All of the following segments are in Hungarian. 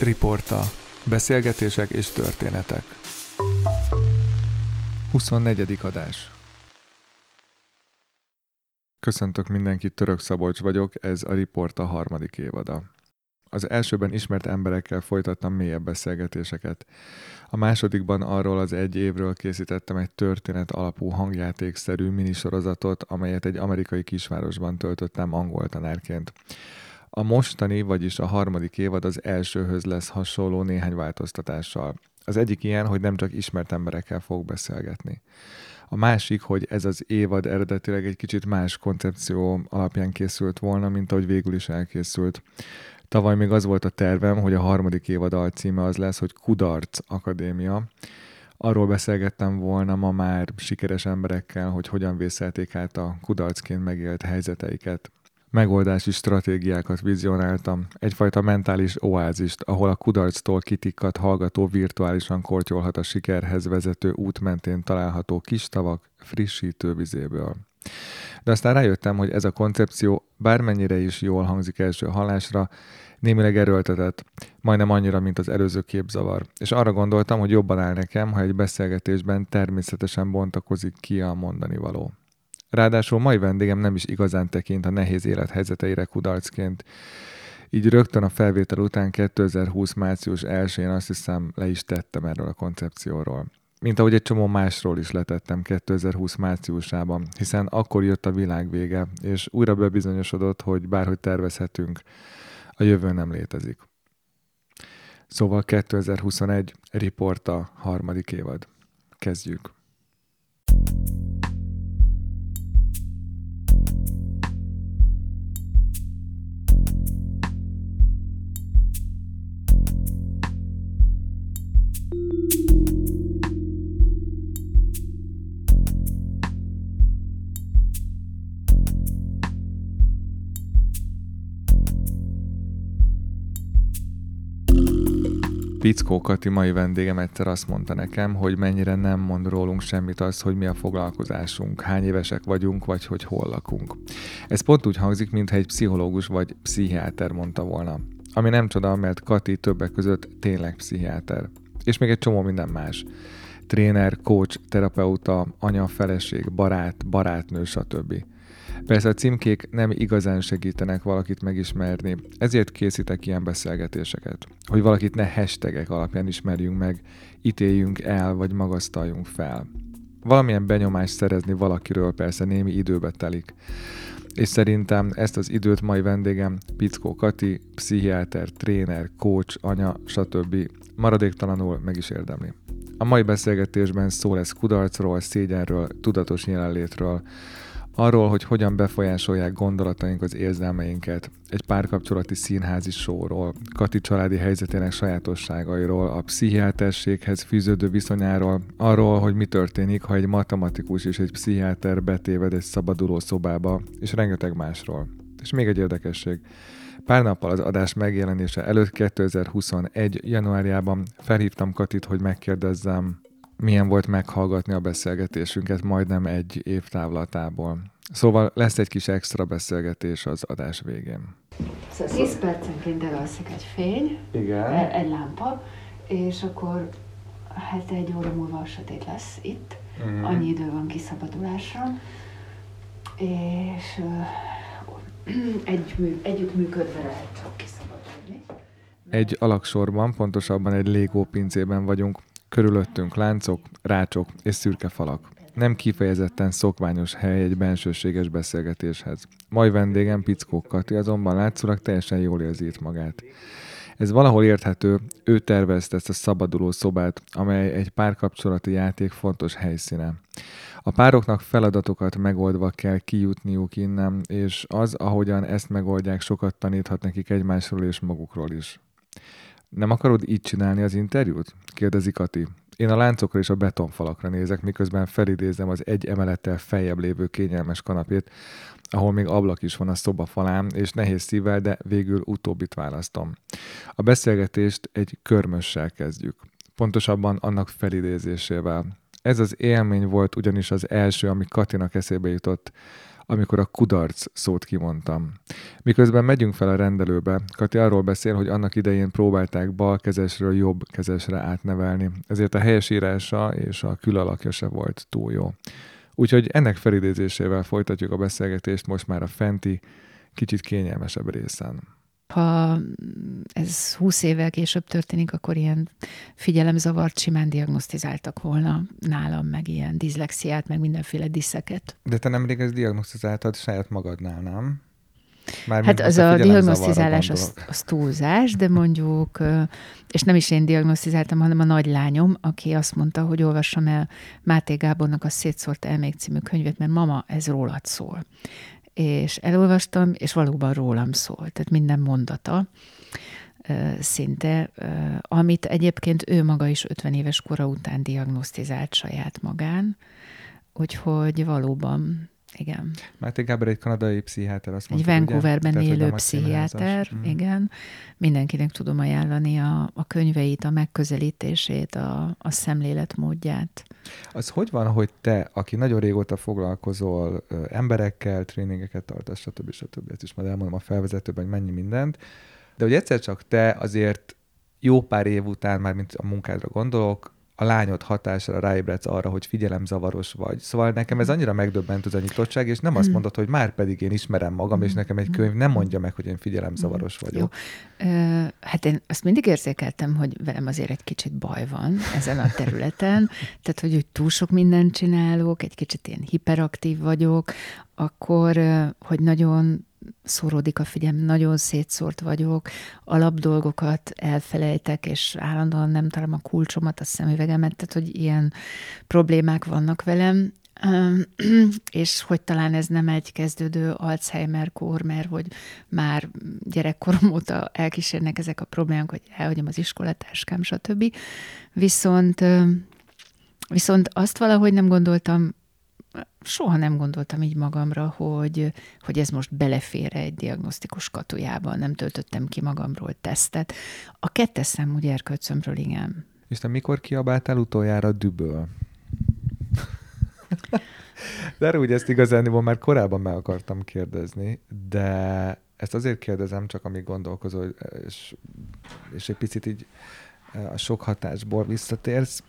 Riporta. Beszélgetések és történetek. 24. adás. Köszöntök mindenkit, Török Szabolcs vagyok, ez a Riporta harmadik évada. Az elsőben ismert emberekkel folytattam mélyebb beszélgetéseket. A másodikban arról az egy évről készítettem egy történet alapú hangjátékszerű minisorozatot, amelyet egy amerikai kisvárosban töltöttem angol tanárként. A mostani, vagyis a harmadik évad az elsőhöz lesz hasonló néhány változtatással. Az egyik ilyen, hogy nem csak ismert emberekkel fog beszélgetni. A másik, hogy ez az évad eredetileg egy kicsit más koncepció alapján készült volna, mint ahogy végül is elkészült. Tavaly még az volt a tervem, hogy a harmadik évad alcíme az lesz, hogy Kudarc Akadémia. Arról beszélgettem volna ma már sikeres emberekkel, hogy hogyan vészelték át a kudarcként megélt helyzeteiket megoldási stratégiákat vizionáltam, egyfajta mentális oázist, ahol a kudarctól kitikkat hallgató virtuálisan kortyolhat a sikerhez vezető út mentén található kis tavak frissítő vizéből. De aztán rájöttem, hogy ez a koncepció bármennyire is jól hangzik első hallásra, némileg erőltetett, majdnem annyira, mint az előző képzavar. És arra gondoltam, hogy jobban áll nekem, ha egy beszélgetésben természetesen bontakozik ki a mondani való. Ráadásul mai vendégem nem is igazán tekint a nehéz élethelyzeteire kudarcként. Így rögtön a felvétel után 2020. március 1-én azt hiszem le is tettem erről a koncepcióról. Mint ahogy egy csomó másról is letettem 2020 márciusában, hiszen akkor jött a világ vége, és újra bebizonyosodott, hogy bárhogy tervezhetünk, a jövő nem létezik. Szóval 2021, Riporta harmadik évad. Kezdjük. Pickó Kati mai vendégem egyszer azt mondta nekem, hogy mennyire nem mond rólunk semmit az, hogy mi a foglalkozásunk, hány évesek vagyunk, vagy hogy hol lakunk. Ez pont úgy hangzik, mintha egy pszichológus vagy pszichiáter mondta volna. Ami nem csoda, mert Kati többek között tényleg pszichiáter. És még egy csomó minden más. Tréner, coach, terapeuta, anya, feleség, barát, barátnő, stb. Persze a címkék nem igazán segítenek valakit megismerni, ezért készítek ilyen beszélgetéseket, hogy valakit ne hashtagek alapján ismerjünk meg, ítéljünk el, vagy magasztaljunk fel. Valamilyen benyomást szerezni valakiről persze némi időbe telik. És szerintem ezt az időt mai vendégem Pickó Kati, pszichiáter, tréner, coach, anya, stb. Maradéktalanul meg is érdemli. A mai beszélgetésben szó lesz kudarcról, szégyenről, tudatos jelenlétről, arról, hogy hogyan befolyásolják gondolataink az érzelmeinket, egy párkapcsolati színházi sóról, Kati családi helyzetének sajátosságairól, a pszichiáterséghez fűződő viszonyáról, arról, hogy mi történik, ha egy matematikus és egy pszichiáter betéved egy szabaduló szobába, és rengeteg másról. És még egy érdekesség. Pár nappal az adás megjelenése előtt 2021. januárjában felhívtam Katit, hogy megkérdezzem, milyen volt meghallgatni a beszélgetésünket majdnem egy év távlatából. Szóval lesz egy kis extra beszélgetés az adás végén. Szóval 10 percenként elalszik egy fény, Igen. e- egy lámpa, és akkor hát egy óra múlva a sötét lesz itt. Mhm. Annyi idő van kiszabadulásra. És ö, egy, mű, együtt működve lehet kiszabadulni. Egy alaksorban, pontosabban egy Lego pincében vagyunk. Körülöttünk láncok, rácsok és szürke falak. Nem kifejezetten szokványos hely egy bensőséges beszélgetéshez. Mai vendégem Pickó Kati azonban látszólag teljesen jól érzi itt magát. Ez valahol érthető, ő tervezte ezt a szabaduló szobát, amely egy párkapcsolati játék fontos helyszíne. A pároknak feladatokat megoldva kell kijutniuk innen, és az, ahogyan ezt megoldják, sokat taníthat nekik egymásról és magukról is. Nem akarod így csinálni az interjút? kérdezi Kati. Én a láncokra és a betonfalakra nézek, miközben felidézem az egy emelettel feljebb lévő kényelmes kanapét, ahol még ablak is van a szoba falán, és nehéz szívvel, de végül utóbbit választom. A beszélgetést egy körmössel kezdjük. Pontosabban annak felidézésével. Ez az élmény volt ugyanis az első, ami Katinak eszébe jutott, amikor a kudarc szót kimondtam. Miközben megyünk fel a rendelőbe, Kati arról beszél, hogy annak idején próbálták bal kezesről jobb kezesre átnevelni, ezért a helyesírása és a külalakja se volt túl jó. Úgyhogy ennek felidézésével folytatjuk a beszélgetést most már a fenti, kicsit kényelmesebb részen ha ez 20 évvel később történik, akkor ilyen figyelemzavart simán diagnosztizáltak volna nálam, meg ilyen diszlexiát, meg mindenféle diszeket. De te nemrég ezt diagnosztizáltad saját magadnál, nem? Már hát az a, a diagnosztizálás az, az túlzás, de mondjuk, és nem is én diagnosztizáltam, hanem a nagylányom, aki azt mondta, hogy olvassam el Máté Gábornak a Szétszórt elmék című könyvét, mert mama, ez rólad szól és elolvastam, és valóban rólam szól, tehát minden mondata szinte, amit egyébként ő maga is 50 éves kora után diagnosztizált saját magán, úgyhogy valóban igen. Máté Gábor egy kanadai pszichiáter, azt mondta, Egy Vancouverben ugye? élő pszichiáter, mm. igen. Mindenkinek tudom ajánlani a, a könyveit, a megközelítését, a, a szemléletmódját. Az hogy van, hogy te, aki nagyon régóta foglalkozol ö, emberekkel, tréningeket tartasz, stb. stb. Ezt is majd elmondom a felvezetőben, hogy mennyi mindent, de hogy egyszer csak te azért jó pár év után, már mint a munkádra gondolok, a lányod hatására ráébredsz arra, hogy figyelemzavaros vagy. Szóval nekem ez annyira megdöbbent az a nyitottság, és nem azt hmm. mondod, hogy már pedig én ismerem magam, és hmm. nekem egy könyv nem mondja meg, hogy én figyelemzavaros vagyok. Jó. Hát én azt mindig érzékeltem, hogy velem azért egy kicsit baj van ezen a területen, tehát hogy, hogy túl sok mindent csinálok, egy kicsit ilyen hiperaktív vagyok, akkor, hogy nagyon szóródik a figyelm, nagyon szétszórt vagyok, alapdolgokat elfelejtek, és állandóan nem találom a kulcsomat, a szemüvegemet, tehát hogy ilyen problémák vannak velem, és hogy talán ez nem egy kezdődő Alzheimer-kór, mert hogy már gyerekkorom óta elkísérnek ezek a problémák, hogy elhagyom az iskolatáskám, stb. Viszont, viszont azt valahogy nem gondoltam soha nem gondoltam így magamra, hogy, hogy ez most belefér egy diagnosztikus katujába, nem töltöttem ki magamról tesztet. A kettes számú gyerkőcömről igen. És te mikor kiabáltál utoljára düböl? de úgy ezt igazán már korábban meg akartam kérdezni, de ezt azért kérdezem, csak amíg gondolkozol, és, és egy picit így a sok hatásból visszatérsz,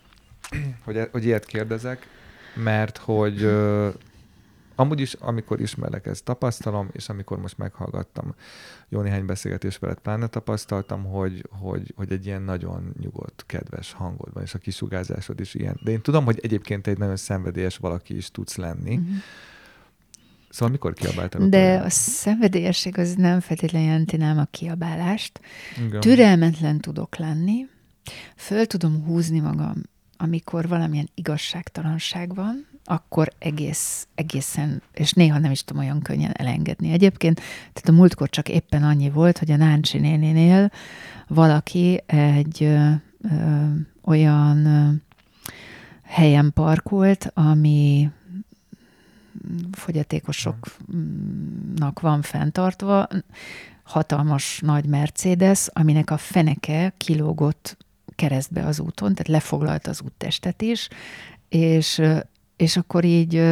hogy, hogy ilyet kérdezek, mert hogy uh, amúgy is, amikor ismerlek, ezt tapasztalom, és amikor most meghallgattam jó néhány beszélgetés veled, pláne tapasztaltam, hogy, hogy, hogy egy ilyen nagyon nyugodt, kedves hangod van, és a kisugázásod is ilyen. De én tudom, hogy egyébként egy nagyon szenvedélyes valaki is tudsz lenni. Mm-hmm. Szóval mikor kiabáltál? De a szenvedélyesség az nem feltétlenül jelenti nem a kiabálást. Igen. Türelmetlen tudok lenni, föl tudom húzni magam amikor valamilyen igazságtalanság van, akkor egész, egészen, és néha nem is tudom olyan könnyen elengedni. Egyébként, tehát a múltkor csak éppen annyi volt, hogy a Náncsi nénénél valaki egy ö, ö, olyan ö, helyen parkolt, ami fogyatékosoknak van fenntartva, hatalmas nagy Mercedes, aminek a feneke kilógott keresztbe az úton, tehát lefoglalt az úttestet is, és, és akkor így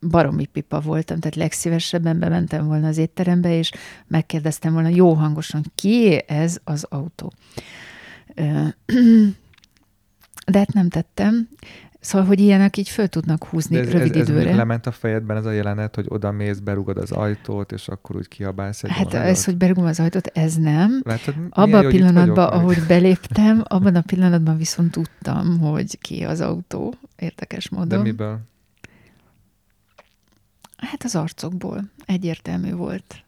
baromi pipa voltam, tehát legszívesebben bementem volna az étterembe, és megkérdeztem volna jó hangosan, ki ez az autó. De hát nem tettem, Szóval, hogy ilyenek így föl tudnak húzni ez, rövid ez, időre. Ez lement a fejedben ez a jelenet, hogy oda mész, berugod az ajtót, és akkor úgy kiabálsz egy Hát ez, hogy berugom az ajtót, ez nem. Látod, abban a pillanatban, ahogy meg. beléptem, abban a pillanatban viszont tudtam, hogy ki az autó, érdekes módon. De miből? Hát az arcokból. Egyértelmű volt.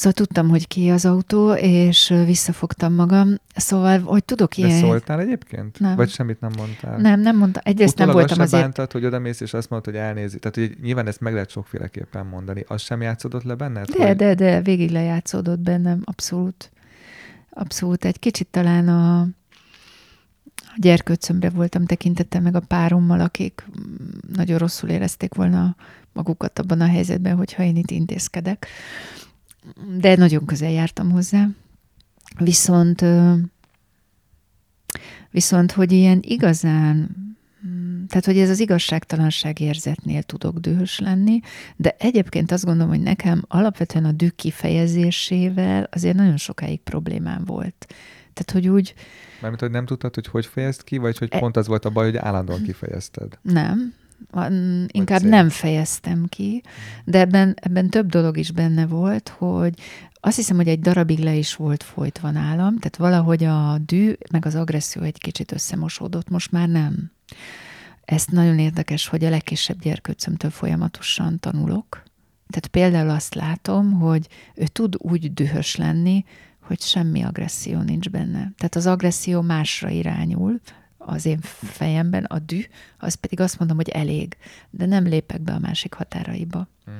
Szóval tudtam, hogy ki az autó, és visszafogtam magam. Szóval, hogy tudok ilyen... De szóltál egyébként? Nem. Vagy semmit nem mondtál? Nem, nem mondtam. Egyrészt Utólag nem voltam azért... bántad, hogy odamész, és azt mondod, hogy elnézi. Tehát, hogy nyilván ezt meg lehet sokféleképpen mondani. Az sem játszódott le benned? De, hogy... de, de, végig lejátszódott bennem, abszolút. Abszolút. Egy kicsit talán a, a gyerkőcömre voltam tekintettem meg a párommal, akik nagyon rosszul érezték volna magukat abban a helyzetben, hogyha én itt intézkedek de nagyon közel jártam hozzá. Viszont, viszont, hogy ilyen igazán tehát, hogy ez az igazságtalanság érzetnél tudok dühös lenni, de egyébként azt gondolom, hogy nekem alapvetően a düh kifejezésével azért nagyon sokáig problémám volt. Tehát, hogy úgy... Mármint, hogy nem tudtad, hogy hogy fejezd ki, vagy hogy e... pont az volt a baj, hogy állandóan kifejezted? Nem, inkább nem fejeztem ki, de ebben, ebben több dolog is benne volt, hogy azt hiszem, hogy egy darabig le is volt folytva nálam, tehát valahogy a dű meg az agresszió egy kicsit összemosódott, most már nem. Ez nagyon érdekes, hogy a legkisebb gyerkőcömtől folyamatosan tanulok. Tehát például azt látom, hogy ő tud úgy dühös lenni, hogy semmi agresszió nincs benne. Tehát az agresszió másra irányul, az én fejemben, a dű, az pedig azt mondom, hogy elég, de nem lépek be a másik határaiba. Mm.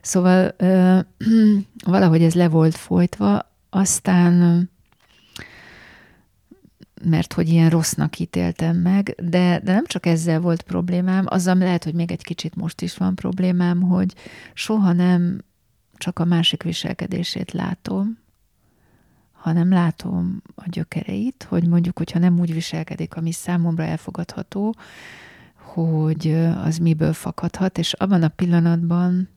Szóval ö, valahogy ez le volt folytva, aztán mert hogy ilyen rossznak ítéltem meg, de, de nem csak ezzel volt problémám, azzal lehet, hogy még egy kicsit most is van problémám, hogy soha nem csak a másik viselkedését látom, hanem látom a gyökereit, hogy mondjuk, hogyha nem úgy viselkedik, ami számomra elfogadható, hogy az miből fakadhat, és abban a pillanatban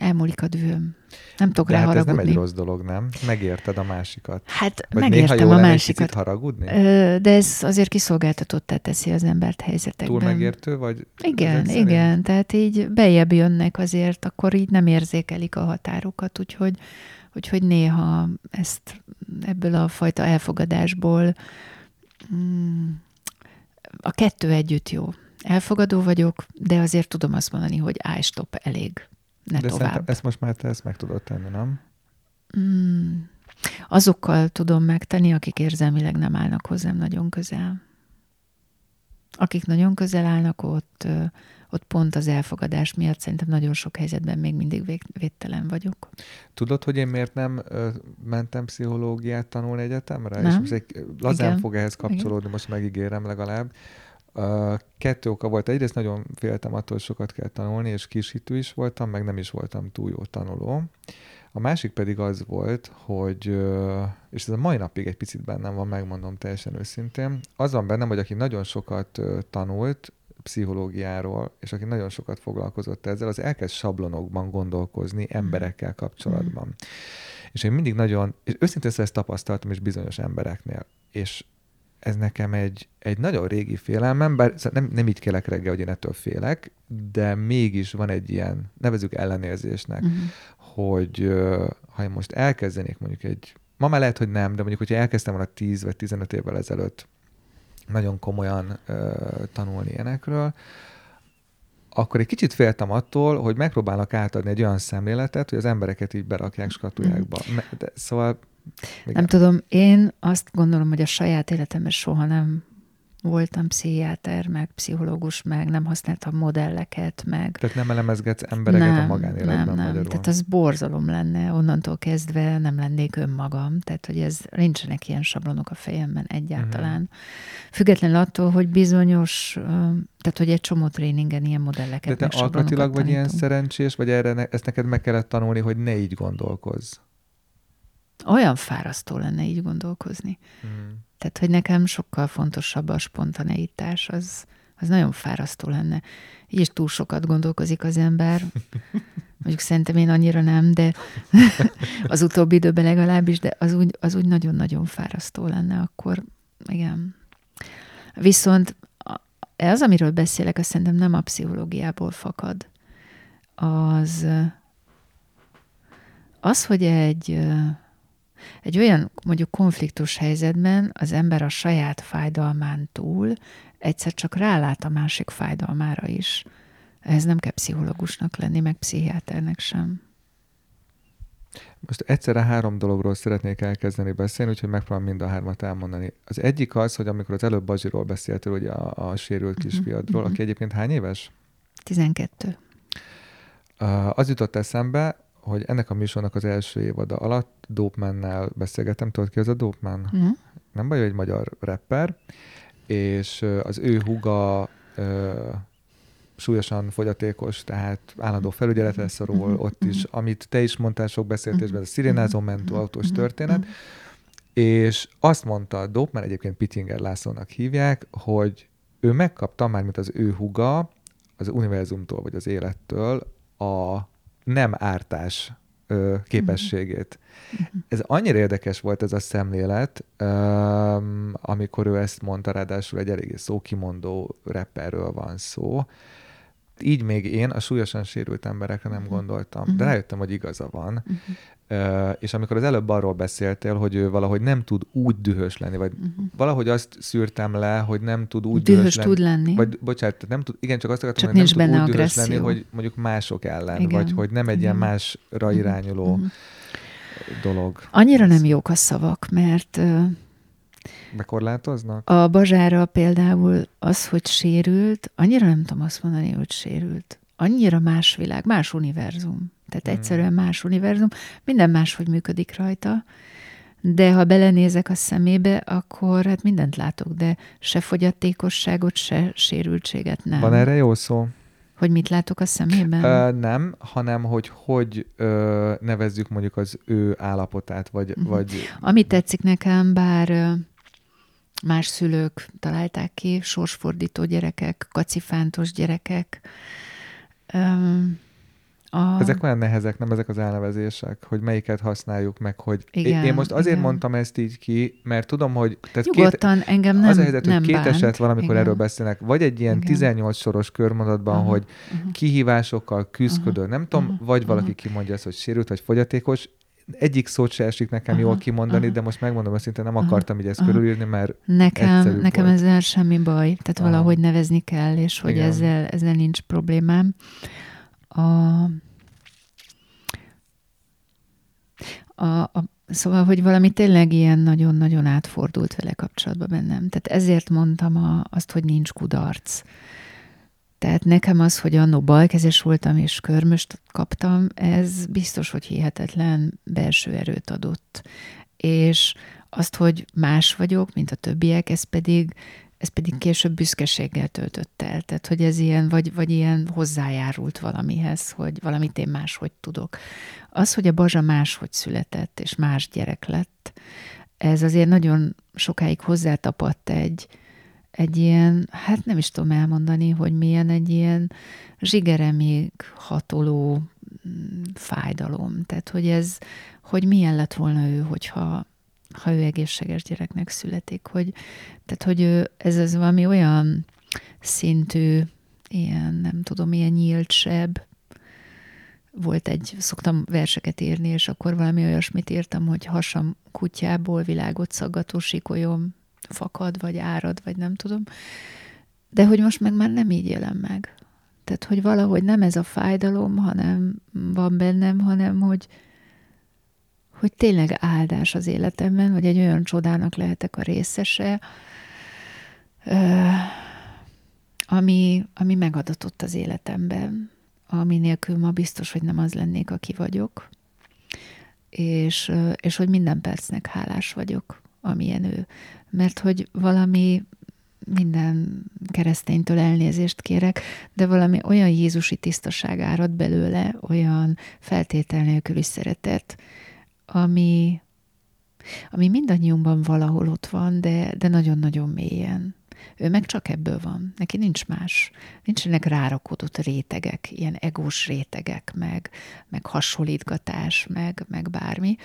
elmúlik a dühöm. Nem tudok De rá hát haragudni. ez nem egy rossz dolog, nem? Megérted a másikat. Hát Vagy megértem néha jó a másikat. Haragudni? De ez azért kiszolgáltatottá teszi az embert helyzetekben. Túl megértő, vagy? Igen, igen. Tehát így bejebb jönnek azért, akkor így nem érzékelik a határokat, úgyhogy, úgyhogy néha ezt ebből a fajta elfogadásból mm, a kettő együtt jó. Elfogadó vagyok, de azért tudom azt mondani, hogy állj, stop, elég ne De tovább. ezt most már te ezt meg tudod tenni, nem? Mm, azokkal tudom megtenni, akik érzelmileg nem állnak hozzám nagyon közel. Akik nagyon közel állnak, ott, ott pont az elfogadás miatt szerintem nagyon sok helyzetben még mindig vég, védtelen vagyok. Tudod, hogy én miért nem ö, mentem pszichológiát tanulni egyetemre? Nem. És egy, lazán Igen. fog ehhez kapcsolódni, Igen. most megígérem legalább. Uh, kettő oka volt. Egyrészt nagyon féltem attól, hogy sokat kell tanulni, és kisítő is voltam, meg nem is voltam túl jó tanuló. A másik pedig az volt, hogy, és ez a mai napig egy picit bennem van, megmondom teljesen őszintén, az van bennem, hogy aki nagyon sokat tanult, pszichológiáról, és aki nagyon sokat foglalkozott ezzel, az elkezd sablonokban gondolkozni emberekkel kapcsolatban. Mm. És én mindig nagyon, és őszintén ezt tapasztaltam is bizonyos embereknél, és ez nekem egy, egy nagyon régi félelmem, bár szóval nem, nem így kelek reggel, hogy én ettől félek, de mégis van egy ilyen, nevezük ellenérzésnek, uh-huh. Hogy ha én most elkezdenék mondjuk egy, ma már lehet, hogy nem, de mondjuk, hogyha elkezdtem volna 10 vagy 15 évvel ezelőtt nagyon komolyan uh, tanulni ilyenekről, akkor egy kicsit féltem attól, hogy megpróbálnak átadni egy olyan szemléletet, hogy az embereket így berakják skatujákba. De, szóval igen. Nem tudom, én azt gondolom, hogy a saját életemben soha nem voltam pszichiáter, meg pszichológus, meg nem használtam modelleket, meg... Tehát nem elemezgetsz embereket nem, a magánéletben Nem, nem, magyarul. tehát az borzalom lenne, onnantól kezdve nem lennék önmagam, tehát hogy ez nincsenek ilyen sablonok a fejemben egyáltalán. Uh-huh. Függetlenül attól, hogy bizonyos, tehát hogy egy csomó tréningen ilyen modelleket, De te alkatilag vagy ilyen szerencsés, vagy erre ezt neked meg kellett tanulni, hogy ne így gondolkozz? olyan fárasztó lenne így gondolkozni. Mm. Tehát, hogy nekem sokkal fontosabb a spontaneitás, az, az nagyon fárasztó lenne. Így is túl sokat gondolkozik az ember. Mondjuk szerintem én annyira nem, de az utóbbi időben legalábbis, de az úgy, az úgy nagyon-nagyon fárasztó lenne, akkor igen. Viszont az, amiről beszélek, azt szerintem nem a pszichológiából fakad. Az, az, hogy egy egy olyan mondjuk konfliktus helyzetben az ember a saját fájdalmán túl egyszer csak rálát a másik fájdalmára is. Ez nem kell pszichológusnak lenni, meg pszichiáternek sem. Most egyszerre három dologról szeretnék elkezdeni beszélni, úgyhogy megpróbálom mind a hármat elmondani. Az egyik az, hogy amikor az előbb Bazsiról beszéltél, ugye a, a sérült mhm, kisfiadról, uh-huh. aki egyébként hány éves? 12. Uh, az jutott eszembe, hogy ennek a műsornak az első évada alatt Dopemannel beszélgettem. Tudod ki az a Dopeman? Mm. Nem baj, egy magyar rapper, és az ő huga ö, súlyosan fogyatékos, tehát állandó felügyeletre szorul mm-hmm. ott is, amit te is mondtál sok beszéltésben, a szirénázó mentó autós történet, és azt mondta a Dope, mert egyébként Pittinger Lászlónak hívják, hogy ő megkapta már, mint az ő huga, az univerzumtól vagy az élettől a nem ártás ö, képességét. Uh-huh. Ez annyira érdekes volt ez a szemlélet, um, amikor ő ezt mondta, ráadásul egy eléggé szókimondó rapperről van szó. Így még én a súlyosan sérült emberekre nem uh-huh. gondoltam, uh-huh. de rájöttem, hogy igaza van. Uh-huh és amikor az előbb arról beszéltél, hogy ő valahogy nem tud úgy dühös lenni, vagy uh-huh. valahogy azt szűrtem le, hogy nem tud úgy dühös, dühös lenni. tud lenni. Vagy, bocsánat, nem tud, igen, csak azt akartam, csak hogy nem tud úgy agresszió. dühös lenni, hogy mondjuk mások ellen, igen. vagy hogy nem egy ilyen másra irányuló uh-huh. dolog. Annyira nem jók a szavak, mert Bekorlátoznak? A Bazsára például az, hogy sérült, annyira nem tudom azt mondani, hogy sérült. Annyira más világ, más univerzum. Tehát hmm. egyszerűen más univerzum, minden máshogy működik rajta, de ha belenézek a szemébe, akkor hát mindent látok, de se fogyatékosságot, se sérültséget nem. Van erre jó szó? Hogy mit látok a szemében? Ö, nem, hanem hogy hogy ö, nevezzük mondjuk az ő állapotát, vagy... Uh-huh. vagy... Ami tetszik nekem, bár más szülők találták ki, sorsfordító gyerekek, kacifántos gyerekek, a... Ezek olyan nehezek, nem ezek az elnevezések, hogy melyiket használjuk meg, hogy igen, én most azért igen. mondtam ezt így ki, mert tudom, hogy tehát Nyugodtan, két, engem nem, az a helyzet, nem hogy két bánt. eset van, amikor igen. erről beszélnek, vagy egy ilyen igen. 18 soros körmondatban, uh-huh, hogy uh-huh. kihívásokkal küzdködő, uh-huh, nem tudom, uh-huh, vagy valaki uh-huh. kimondja ezt, hogy sérült, vagy fogyatékos, egyik szót se esik nekem uh-huh, jól kimondani, uh-huh. de most megmondom szintén nem akartam így ezt uh-huh. körülírni, mert Nekem, nekem volt. ezzel semmi baj, tehát uh-huh. valahogy nevezni kell, és hogy ezzel, ezzel nincs problémám. A, a, a, szóval, hogy valami tényleg ilyen nagyon-nagyon átfordult vele kapcsolatban bennem. Tehát ezért mondtam a, azt, hogy nincs kudarc. Tehát nekem az, hogy annó balkezes voltam és körmöst kaptam, ez biztos, hogy hihetetlen belső erőt adott. És azt, hogy más vagyok, mint a többiek, ez pedig ez pedig később büszkeséggel töltött el. Tehát, hogy ez ilyen, vagy, vagy ilyen hozzájárult valamihez, hogy valamit én máshogy tudok. Az, hogy a Bazsa máshogy született, és más gyerek lett, ez azért nagyon sokáig hozzátapadt egy, egy ilyen, hát nem is tudom elmondani, hogy milyen egy ilyen zsigeremig hatoló mm, fájdalom. Tehát, hogy ez, hogy milyen lett volna ő, hogyha ha ő egészséges gyereknek születik, hogy, tehát, hogy ő, ez az valami olyan szintű, ilyen, nem tudom, ilyen nyíltsebb, volt egy, szoktam verseket írni, és akkor valami olyasmit írtam, hogy hasam kutyából világot szaggató sikolyom fakad, vagy árad, vagy nem tudom. De hogy most meg már nem így élem meg. Tehát, hogy valahogy nem ez a fájdalom, hanem van bennem, hanem hogy, hogy tényleg áldás az életemben, hogy egy olyan csodának lehetek a részese, ami, ami megadatott az életemben, ami nélkül ma biztos, hogy nem az lennék, aki vagyok, és, és hogy minden percnek hálás vagyok, amilyen ő. Mert hogy valami minden kereszténytől elnézést kérek, de valami olyan Jézusi tisztaság árad belőle, olyan feltétel nélküli szeretet, ami, ami mindannyiunkban valahol ott van, de, de nagyon-nagyon mélyen. Ő meg csak ebből van. Neki nincs más. Nincsenek rárakodott rétegek, ilyen egós rétegek, meg, meg hasonlítgatás, meg, meg bármi.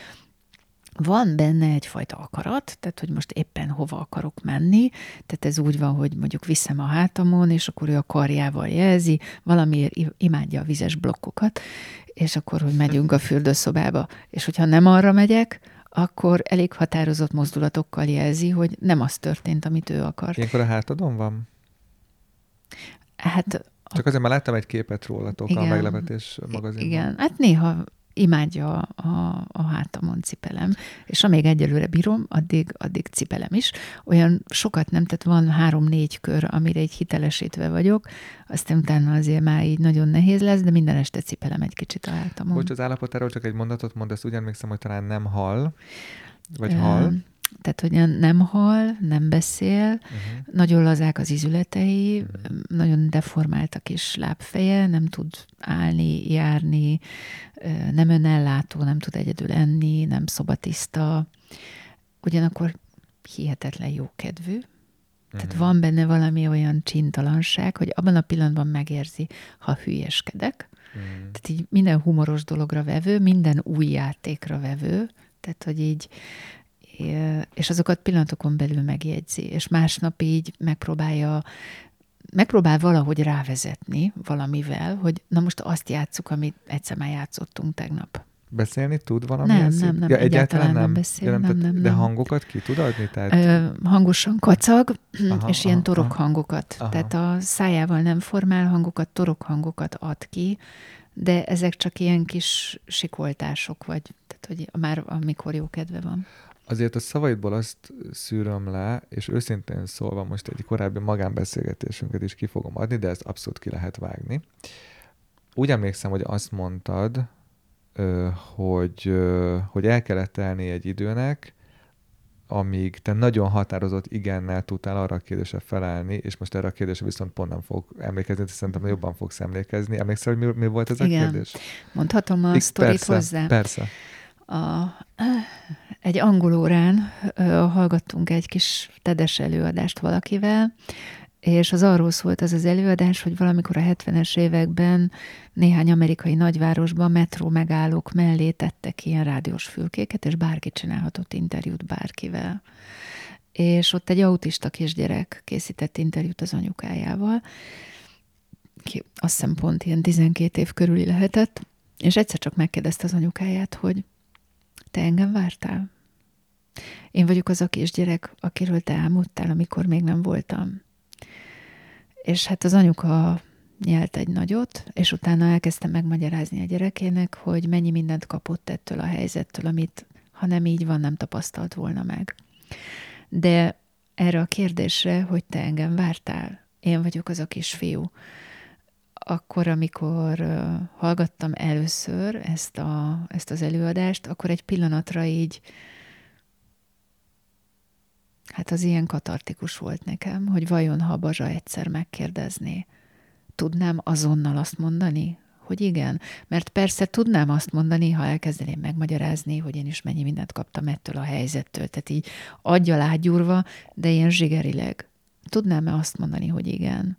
Van benne egyfajta akarat, tehát hogy most éppen hova akarok menni, tehát ez úgy van, hogy mondjuk viszem a hátamon, és akkor ő a karjával jelzi, valamiért imádja a vizes blokkokat, és akkor, hogy megyünk a fürdőszobába. És hogyha nem arra megyek, akkor elég határozott mozdulatokkal jelzi, hogy nem az történt, amit ő akart. Ilyenkor a hátadon van? Hát... Csak azért már láttam egy képet rólatok igen, a meglepetés magazinban. Igen, hát néha imádja a, a hátamon cipelem, és amíg egyelőre bírom, addig, addig cipelem is. Olyan sokat nem, tehát van három-négy kör, amire egy hitelesítve vagyok, aztán utána azért már így nagyon nehéz lesz, de minden este cipelem egy kicsit a hátamon. Bocs, az állapotáról csak egy mondatot mond, ezt úgy emlékszem, hogy talán nem hal, vagy hal tehát hogy nem hal, nem beszél, uh-huh. nagyon lazák az izületei, uh-huh. nagyon deformáltak is lábfeje, nem tud állni, járni, nem önellátó, nem tud egyedül enni, nem szobatiszta, ugyanakkor hihetetlen jókedvű, tehát Mhm. van benne valami olyan csintalanság, hogy abban a pillanatban megérzi, ha hülyeskedek. Mm. Tehát így minden humoros dologra vevő, minden új játékra vevő, tehát hogy így, és azokat pillanatokon belül megjegyzi, és másnap így megpróbálja, megpróbál valahogy rávezetni valamivel, hogy na most azt játsszuk, amit egyszer már játszottunk tegnap. Beszélni tud valamilyen Nem, nem, nem, ja, egyáltalán nem beszél, Ja, nem, tehát- nem, De nem. hangokat ki tud adni? Tehát, Ö, hangosan kacag, Aha, és ilyen aha, torok aha. hangokat. Aha. Tehát a szájával nem formál hangokat, torok hangokat ad ki, de ezek csak ilyen kis sikoltások, vagy tehát, hogy már amikor jó kedve van. Azért a szavaidból azt szűröm le, és őszintén szólva most egy korábbi magánbeszélgetésünket is ki fogom adni, de ezt abszolút ki lehet vágni. Úgy emlékszem, hogy azt mondtad, hogy, hogy el kellett telni egy időnek, amíg te nagyon határozott igennel tudtál arra a kérdésre felelni, és most erre a kérdésre viszont pont nem fog emlékezni, de szerintem jobban fogsz emlékezni. Emlékszel, hogy mi, mi volt ez a Igen. kérdés? Mondhatom a I- sztorit persze, hozzá? Persze. A, egy angol órán ö, hallgattunk egy kis tedes előadást valakivel, és az arról szólt az az előadás, hogy valamikor a 70-es években néhány amerikai nagyvárosban metró megállók mellé tettek ilyen rádiós fülkéket, és bárki csinálhatott interjút bárkivel. És ott egy autista kisgyerek készített interjút az anyukájával, ki azt hiszem pont ilyen 12 év körüli lehetett, és egyszer csak megkérdezte az anyukáját, hogy te engem vártál? Én vagyok az a kisgyerek, akiről te álmodtál, amikor még nem voltam. És hát az anyuka nyelt egy nagyot, és utána elkezdtem megmagyarázni a gyerekének, hogy mennyi mindent kapott ettől a helyzettől, amit, ha nem így van, nem tapasztalt volna meg. De erre a kérdésre, hogy te engem vártál, én vagyok az a kisfiú, akkor, amikor hallgattam először ezt, a, ezt az előadást, akkor egy pillanatra így, hát az ilyen katartikus volt nekem, hogy vajon ha Bazsa egyszer megkérdezné, tudnám azonnal azt mondani, hogy igen, mert persze tudnám azt mondani, ha elkezdeném megmagyarázni, hogy én is mennyi mindent kaptam ettől a helyzettől, tehát így aggyal ágyúrva, de ilyen zsigerileg. Tudnám-e azt mondani, hogy igen?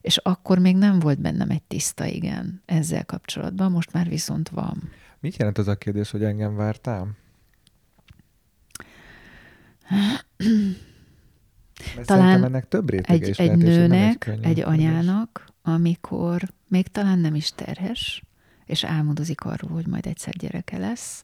És akkor még nem volt bennem egy tiszta igen ezzel kapcsolatban, most már viszont van. Mit jelent az a kérdés, hogy engem vártál? Mert Talán ennek több Egy, is egy lehet, nőnek, egy kérdés. anyának, amikor még talán nem is terhes, és álmodozik arról, hogy majd egyszer gyereke lesz,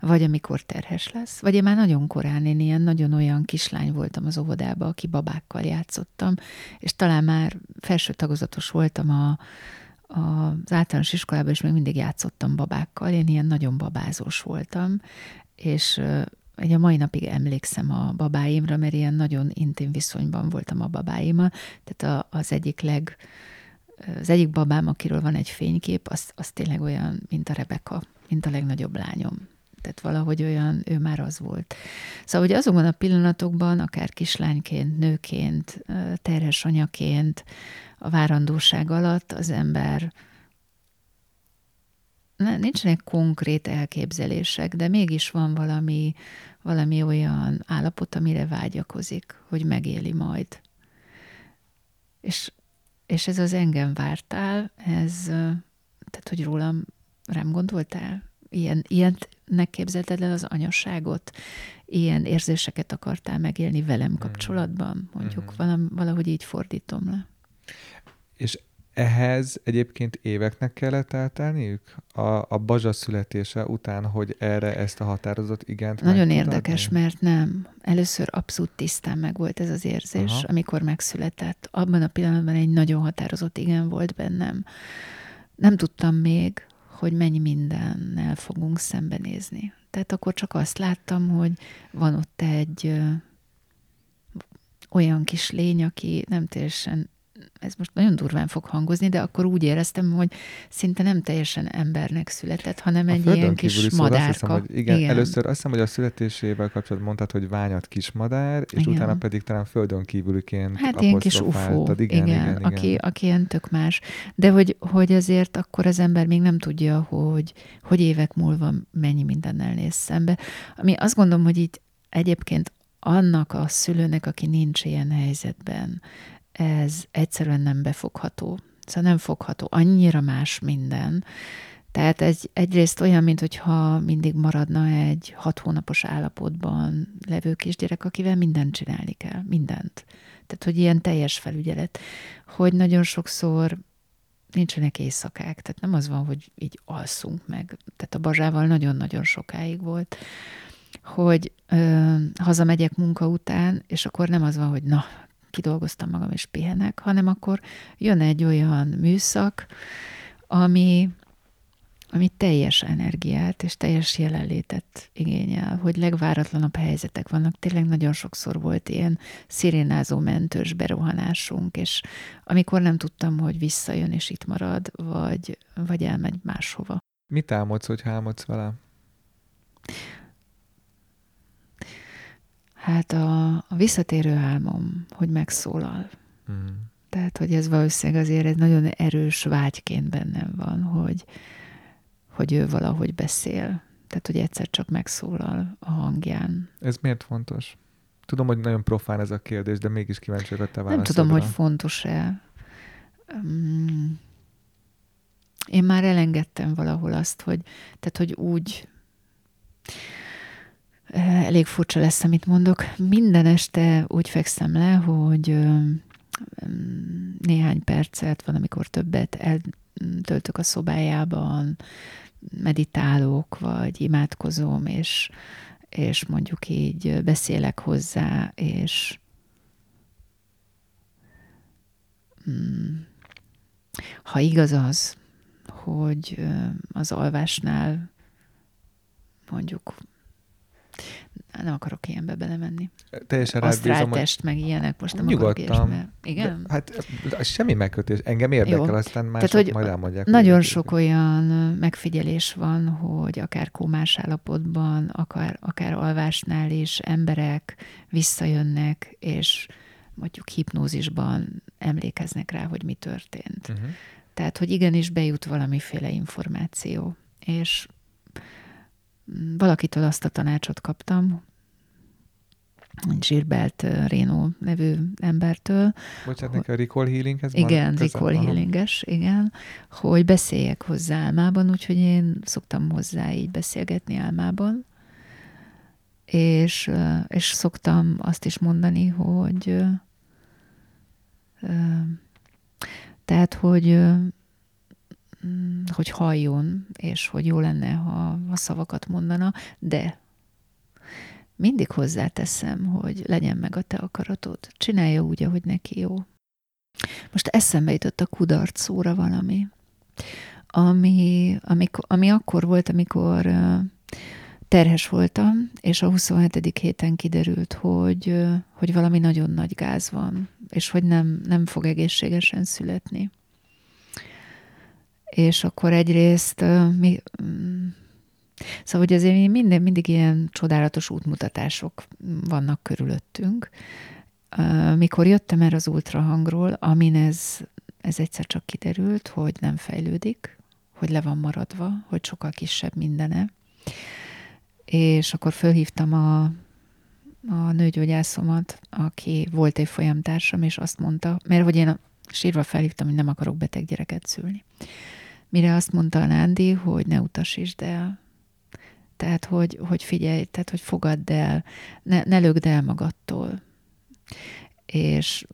vagy amikor terhes lesz, vagy én már nagyon korán, én ilyen nagyon olyan kislány voltam az óvodába, aki babákkal játszottam, és talán már felső tagozatos voltam a, a, az általános iskolában, és még mindig játszottam babákkal, én ilyen nagyon babázós voltam, és Ugye a mai napig emlékszem a babáimra, mert ilyen nagyon intim viszonyban voltam a babáimmal. Tehát a, az egyik leg, az egyik babám, akiről van egy fénykép, az, az tényleg olyan, mint a Rebeka, mint a legnagyobb lányom. Tehát valahogy olyan, ő már az volt. Szóval, hogy azokban a pillanatokban, akár kislányként, nőként, terhes anyaként, a várandóság alatt az ember ne, nincsenek konkrét elképzelések, de mégis van valami, valami olyan állapot, amire vágyakozik, hogy megéli majd. És, és ez az engem vártál, ez, tehát hogy rólam rám gondoltál? Ilyen, ilyennek képzelted el az anyasságot? Ilyen érzéseket akartál megélni velem kapcsolatban? Mondjuk Mhm. valam, valahogy így fordítom le. És ehhez egyébként éveknek kellett eltelniük? A, a Bazsa születése után, hogy erre ezt a határozott igent Nagyon érdekes, adni? mert nem. Először abszolút tisztán meg volt ez az érzés. Aha. amikor megszületett. Abban a pillanatban egy nagyon határozott igen volt bennem. Nem tudtam még, hogy mennyi mindennel fogunk szembenézni. Tehát akkor csak azt láttam, hogy van ott egy olyan kis lény, aki nem teljesen ez most nagyon durván fog hangozni, de akkor úgy éreztem, hogy szinte nem teljesen embernek született, hanem A egy ilyen kis szól, azt madárka. hiszem, hogy igen, igen, először azt hiszem, hogy a születésével kapcsolatban mondtad, hogy ványat kismadár, és Igen. utána pedig talán földön kívüliként Hát ilyen kis ufó, apostrofáltad. igen, igen, igen, aki, aki ilyen tök más. De hogy, hogy azért akkor az ember még nem tudja, hogy, hogy évek múlva mennyi mindennel néz szembe. Ami azt gondolom, hogy így egyébként annak a szülőnek, aki nincs ilyen helyzetben, ez egyszerűen nem befogható. Szóval nem fogható, annyira más minden. Tehát egy, egyrészt olyan, mintha mindig maradna egy hat hónapos állapotban levő kisgyerek, akivel mindent csinálni kell, mindent. Tehát, hogy ilyen teljes felügyelet, hogy nagyon sokszor nincsenek éjszakák, tehát nem az van, hogy így alszunk meg. Tehát a bazsával nagyon-nagyon sokáig volt, hogy ö, hazamegyek munka után, és akkor nem az van, hogy na, kidolgoztam magam és pihenek, hanem akkor jön egy olyan műszak, ami, ami teljes energiát és teljes jelenlétet igényel, hogy legváratlanabb helyzetek vannak. Tényleg nagyon sokszor volt ilyen szirénázó mentős berohanásunk, és amikor nem tudtam, hogy visszajön és itt marad, vagy, vagy elmegy máshova. Mit álmodsz, hogy álmodsz vele? Hát a, a visszatérő álmom, hogy megszólal. Mm. Tehát, hogy ez valószínűleg azért egy nagyon erős vágyként bennem van, hogy, hogy ő valahogy beszél. Tehát, hogy egyszer csak megszólal a hangján. Ez miért fontos? Tudom, hogy nagyon profán ez a kérdés, de mégis kíváncsi vagyok a te. Nem tudom, hogy fontos-e. Mm. Én már elengedtem valahol azt, hogy, tehát, hogy úgy elég furcsa lesz, amit mondok. Minden este úgy fekszem le, hogy néhány percet, van, amikor többet eltöltök a szobájában, meditálok, vagy imádkozom, és, és mondjuk így beszélek hozzá, és mm, ha igaz az, hogy az alvásnál mondjuk nem akarok ilyenbe belemenni. Teljesen rád test, meg ilyenek, most nem Nyugodtan. akarok ilyesmi. Igen? De, hát semmi megkötés. Engem érdekel, Jó. aztán mások Tehát, hogy majd elmondják. Nagyon sok olyan megfigyelés van, hogy akár kómás állapotban, akár, akár alvásnál is emberek visszajönnek, és mondjuk hipnózisban emlékeznek rá, hogy mi történt. Uh-huh. Tehát, hogy igenis bejut valamiféle információ. És valakitől azt a tanácsot kaptam, Gilbert Rénó nevű embertől. Bocsánat, neki a recall healing ez Igen, recall healinges, igen, hogy beszéljek hozzá álmában, úgyhogy én szoktam hozzá így beszélgetni álmában, és, és szoktam azt is mondani, hogy tehát, hogy hogy halljon, és hogy jó lenne, ha a szavakat mondana, de mindig hozzáteszem, hogy legyen meg a te akaratod. Csinálja úgy, ahogy neki jó. Most eszembe jutott a kudarc szóra valami, ami, amikor, ami akkor volt, amikor terhes voltam, és a 27. héten kiderült, hogy, hogy valami nagyon nagy gáz van, és hogy nem, nem fog egészségesen születni és akkor egyrészt mi, mm, Szóval, hogy azért minden, mindig ilyen csodálatos útmutatások vannak körülöttünk. Mikor jöttem erre az ultrahangról, amin ez, ez egyszer csak kiderült, hogy nem fejlődik, hogy le van maradva, hogy sokkal kisebb mindene. És akkor fölhívtam a, a nőgyógyászomat, aki volt egy folyamtársam, és azt mondta, mert hogy én sírva felhívtam, hogy nem akarok beteg gyereket szülni. Mire azt mondta a Nándi, hogy ne utasítsd el. Tehát, hogy, hogy figyelj, tehát, hogy fogadd el, ne, ne lögd el magadtól. És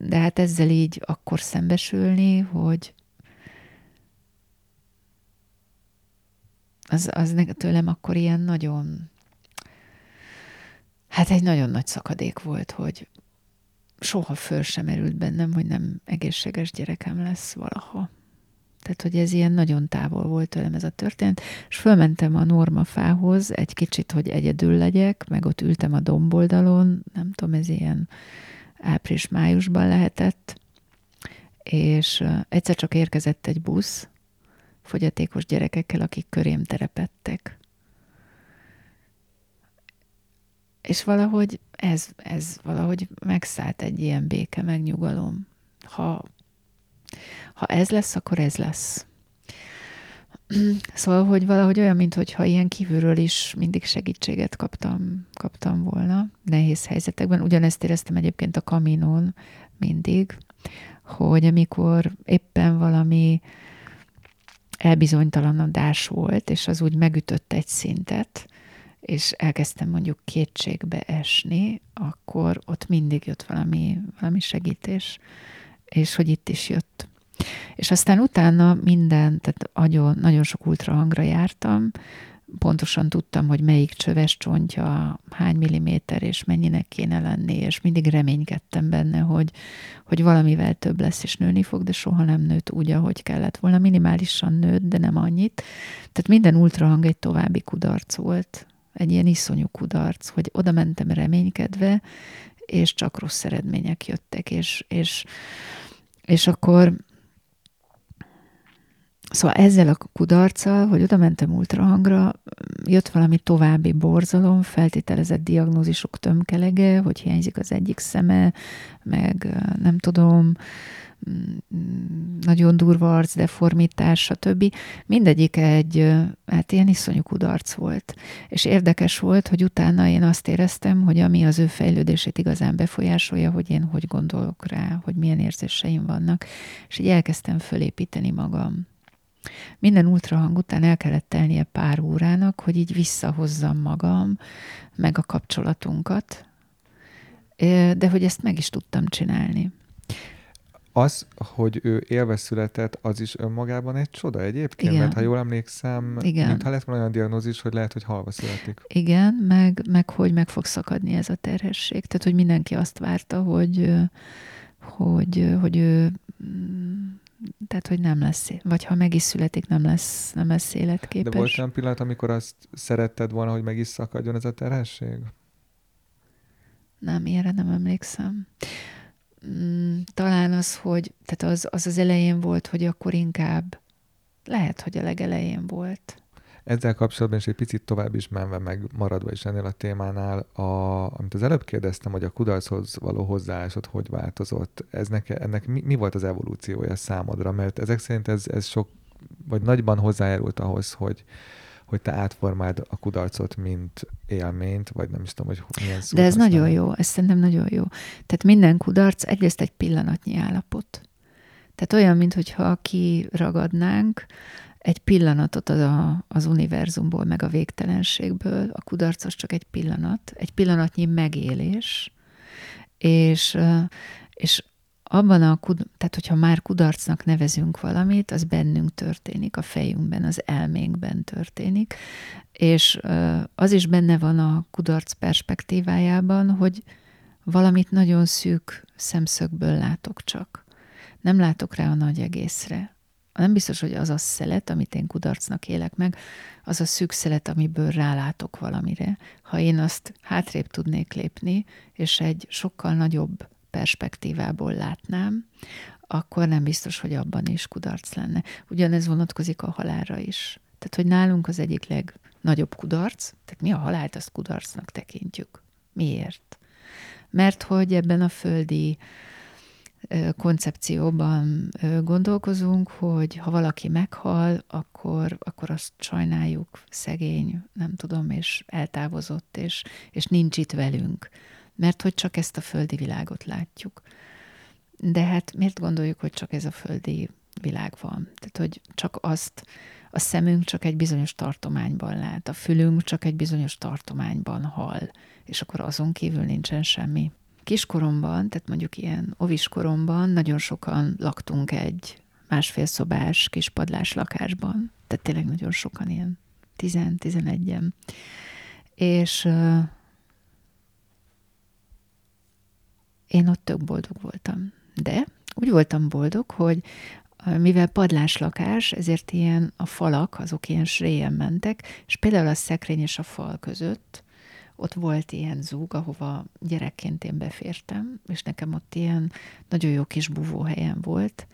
de hát ezzel így akkor szembesülni, hogy az, az tőlem akkor ilyen nagyon, hát egy nagyon nagy szakadék volt, hogy soha föl sem erült bennem, hogy nem egészséges gyerekem lesz valaha. Tehát, hogy ez ilyen nagyon távol volt tőlem ez a történet, és fölmentem a normafához egy kicsit, hogy egyedül legyek, meg ott ültem a domboldalon, nem tudom, ez ilyen április-májusban lehetett, és egyszer csak érkezett egy busz fogyatékos gyerekekkel, akik körém terepettek. És valahogy ez, ez valahogy megszállt egy ilyen béke, megnyugalom. Ha ha ez lesz, akkor ez lesz. Szóval, hogy valahogy olyan, mintha ilyen kívülről is mindig segítséget kaptam, kaptam volna nehéz helyzetekben. Ugyanezt éreztem egyébként a kaminon mindig, hogy amikor éppen valami elbizonytalanodás volt, és az úgy megütött egy szintet, és elkezdtem mondjuk kétségbe esni, akkor ott mindig jött valami, valami segítés, és hogy itt is jött. És aztán utána minden, tehát nagyon, nagyon sok ultrahangra jártam, pontosan tudtam, hogy melyik csöves csontja, hány milliméter, és mennyinek kéne lenni, és mindig reménykedtem benne, hogy, hogy valamivel több lesz, és nőni fog, de soha nem nőtt úgy, ahogy kellett volna. Minimálisan nőtt, de nem annyit. Tehát minden ultrahang egy további kudarc volt, egy ilyen iszonyú kudarc, hogy oda mentem reménykedve, és csak rossz eredmények jöttek, és, és, és akkor Szóval ezzel a kudarccal, hogy oda mentem ultrahangra, jött valami további borzalom, feltételezett diagnózisok tömkelege, hogy hiányzik az egyik szeme, meg nem tudom, nagyon durva arcdeformitás, stb. Mindegyik egy, hát ilyen iszonyú kudarc volt. És érdekes volt, hogy utána én azt éreztem, hogy ami az ő fejlődését igazán befolyásolja, hogy én hogy gondolok rá, hogy milyen érzéseim vannak. És így elkezdtem fölépíteni magam minden ultrahang után el kellett telnie pár órának, hogy így visszahozzam magam, meg a kapcsolatunkat, de hogy ezt meg is tudtam csinálni. Az, hogy ő élve született, az is önmagában egy csoda egyébként, Igen. mert ha jól emlékszem, Igen. mintha lett volna olyan diagnózis, hogy lehet, hogy halva születik. Igen, meg, meg hogy meg fog szakadni ez a terhesség. Tehát, hogy mindenki azt várta, hogy, hogy, hogy ő tehát, hogy nem lesz, vagy ha meg is születik, nem lesz, nem lesz életképes. De volt olyan pillanat, amikor azt szeretted volna, hogy meg is szakadjon ez a terhesség? Nem, ilyenre nem emlékszem. Mm, talán az, hogy, tehát az, az az elején volt, hogy akkor inkább, lehet, hogy a legelején volt. Ezzel kapcsolatban is egy picit tovább is menve, meg maradva is ennél a témánál, a, amit az előbb kérdeztem, hogy a kudarchoz való hozzáállásod hogy változott, ez neke, ennek mi, mi volt az evolúciója számodra? Mert ezek szerint ez, ez sok, vagy nagyban hozzájárult ahhoz, hogy, hogy te átformáld a kudarcot, mint élményt, vagy nem is tudom, hogy milyen szó. De ez használ. nagyon jó, ez szerintem nagyon jó. Tehát minden kudarc egyrészt egy pillanatnyi állapot. Tehát olyan, mintha kiragadnánk egy pillanatot az, a, az univerzumból, meg a végtelenségből, a kudarc az csak egy pillanat, egy pillanatnyi megélés, és, és abban a, tehát hogyha már kudarcnak nevezünk valamit, az bennünk történik, a fejünkben, az elménkben történik, és az is benne van a kudarc perspektívájában, hogy valamit nagyon szűk szemszögből látok csak. Nem látok rá a nagy egészre nem biztos, hogy az a szelet, amit én kudarcnak élek meg, az a szűk szelet, amiből rálátok valamire. Ha én azt hátrébb tudnék lépni, és egy sokkal nagyobb perspektívából látnám, akkor nem biztos, hogy abban is kudarc lenne. Ugyanez vonatkozik a halálra is. Tehát, hogy nálunk az egyik legnagyobb kudarc, tehát mi a halált, azt kudarcnak tekintjük. Miért? Mert hogy ebben a földi koncepcióban gondolkozunk, hogy ha valaki meghal, akkor, akkor azt sajnáljuk, szegény, nem tudom, és eltávozott, és, és nincs itt velünk, mert hogy csak ezt a földi világot látjuk. De hát miért gondoljuk, hogy csak ez a földi világ van? Tehát, hogy csak azt, a szemünk csak egy bizonyos tartományban lát, a fülünk csak egy bizonyos tartományban hal, és akkor azon kívül nincsen semmi kiskoromban, tehát mondjuk ilyen oviskoromban nagyon sokan laktunk egy másfél szobás kis padlás lakásban. Tehát tényleg nagyon sokan, ilyen 10-11-en. És uh, én ott tök boldog voltam. De úgy voltam boldog, hogy mivel padlás lakás, ezért ilyen a falak, azok ilyen sréjen mentek, és például a szekrény és a fal között ott volt ilyen zúg, ahova gyerekként én befértem, és nekem ott ilyen nagyon jó kis buvóhelyen volt,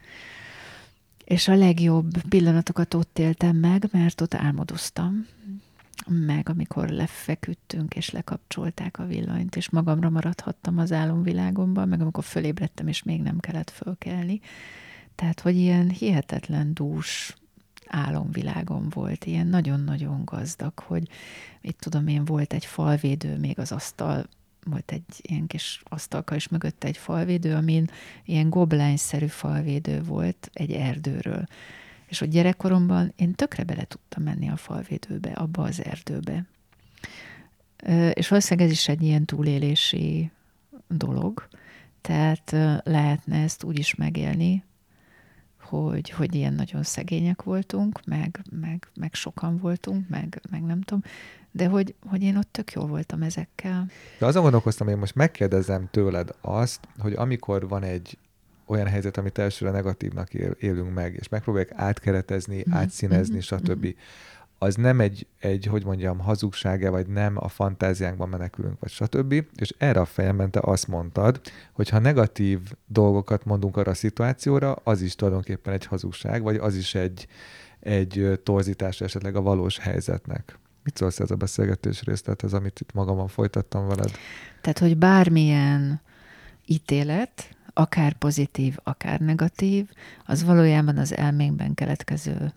és a legjobb pillanatokat ott éltem meg, mert ott álmodoztam, meg amikor lefeküdtünk, és lekapcsolták a villanyt, és magamra maradhattam az álomvilágomban, meg amikor fölébredtem, és még nem kellett fölkelni. Tehát, hogy ilyen hihetetlen dús álomvilágom volt, ilyen nagyon-nagyon gazdag, hogy itt tudom én, volt egy falvédő, még az asztal, volt egy ilyen kis asztalka is mögötte egy falvédő, amin ilyen goblányszerű falvédő volt egy erdőről. És hogy gyerekkoromban én tökre bele tudtam menni a falvédőbe, abba az erdőbe. És valószínűleg ez is egy ilyen túlélési dolog, tehát lehetne ezt úgy is megélni, hogy, hogy ilyen nagyon szegények voltunk, meg, meg, meg sokan voltunk, meg, meg nem tudom, de hogy, hogy én ott tök jól voltam ezekkel. De azon gondolkoztam, hogy most megkérdezem tőled azt, hogy amikor van egy olyan helyzet, amit elsőre negatívnak élünk meg, és megpróbáljuk átkeretezni, mm-hmm. átszínezni, mm-hmm. stb. Mm-hmm az nem egy, egy, hogy mondjam, hazugsága, vagy nem a fantáziánkban menekülünk, vagy stb. És erre a fejemben te azt mondtad, hogy ha negatív dolgokat mondunk arra a szituációra, az is tulajdonképpen egy hazugság, vagy az is egy, egy torzítás esetleg a valós helyzetnek. Mit szólsz ez a beszélgetés részlethez, amit itt magamon folytattam veled? Tehát, hogy bármilyen ítélet, akár pozitív, akár negatív, az valójában az elménkben keletkező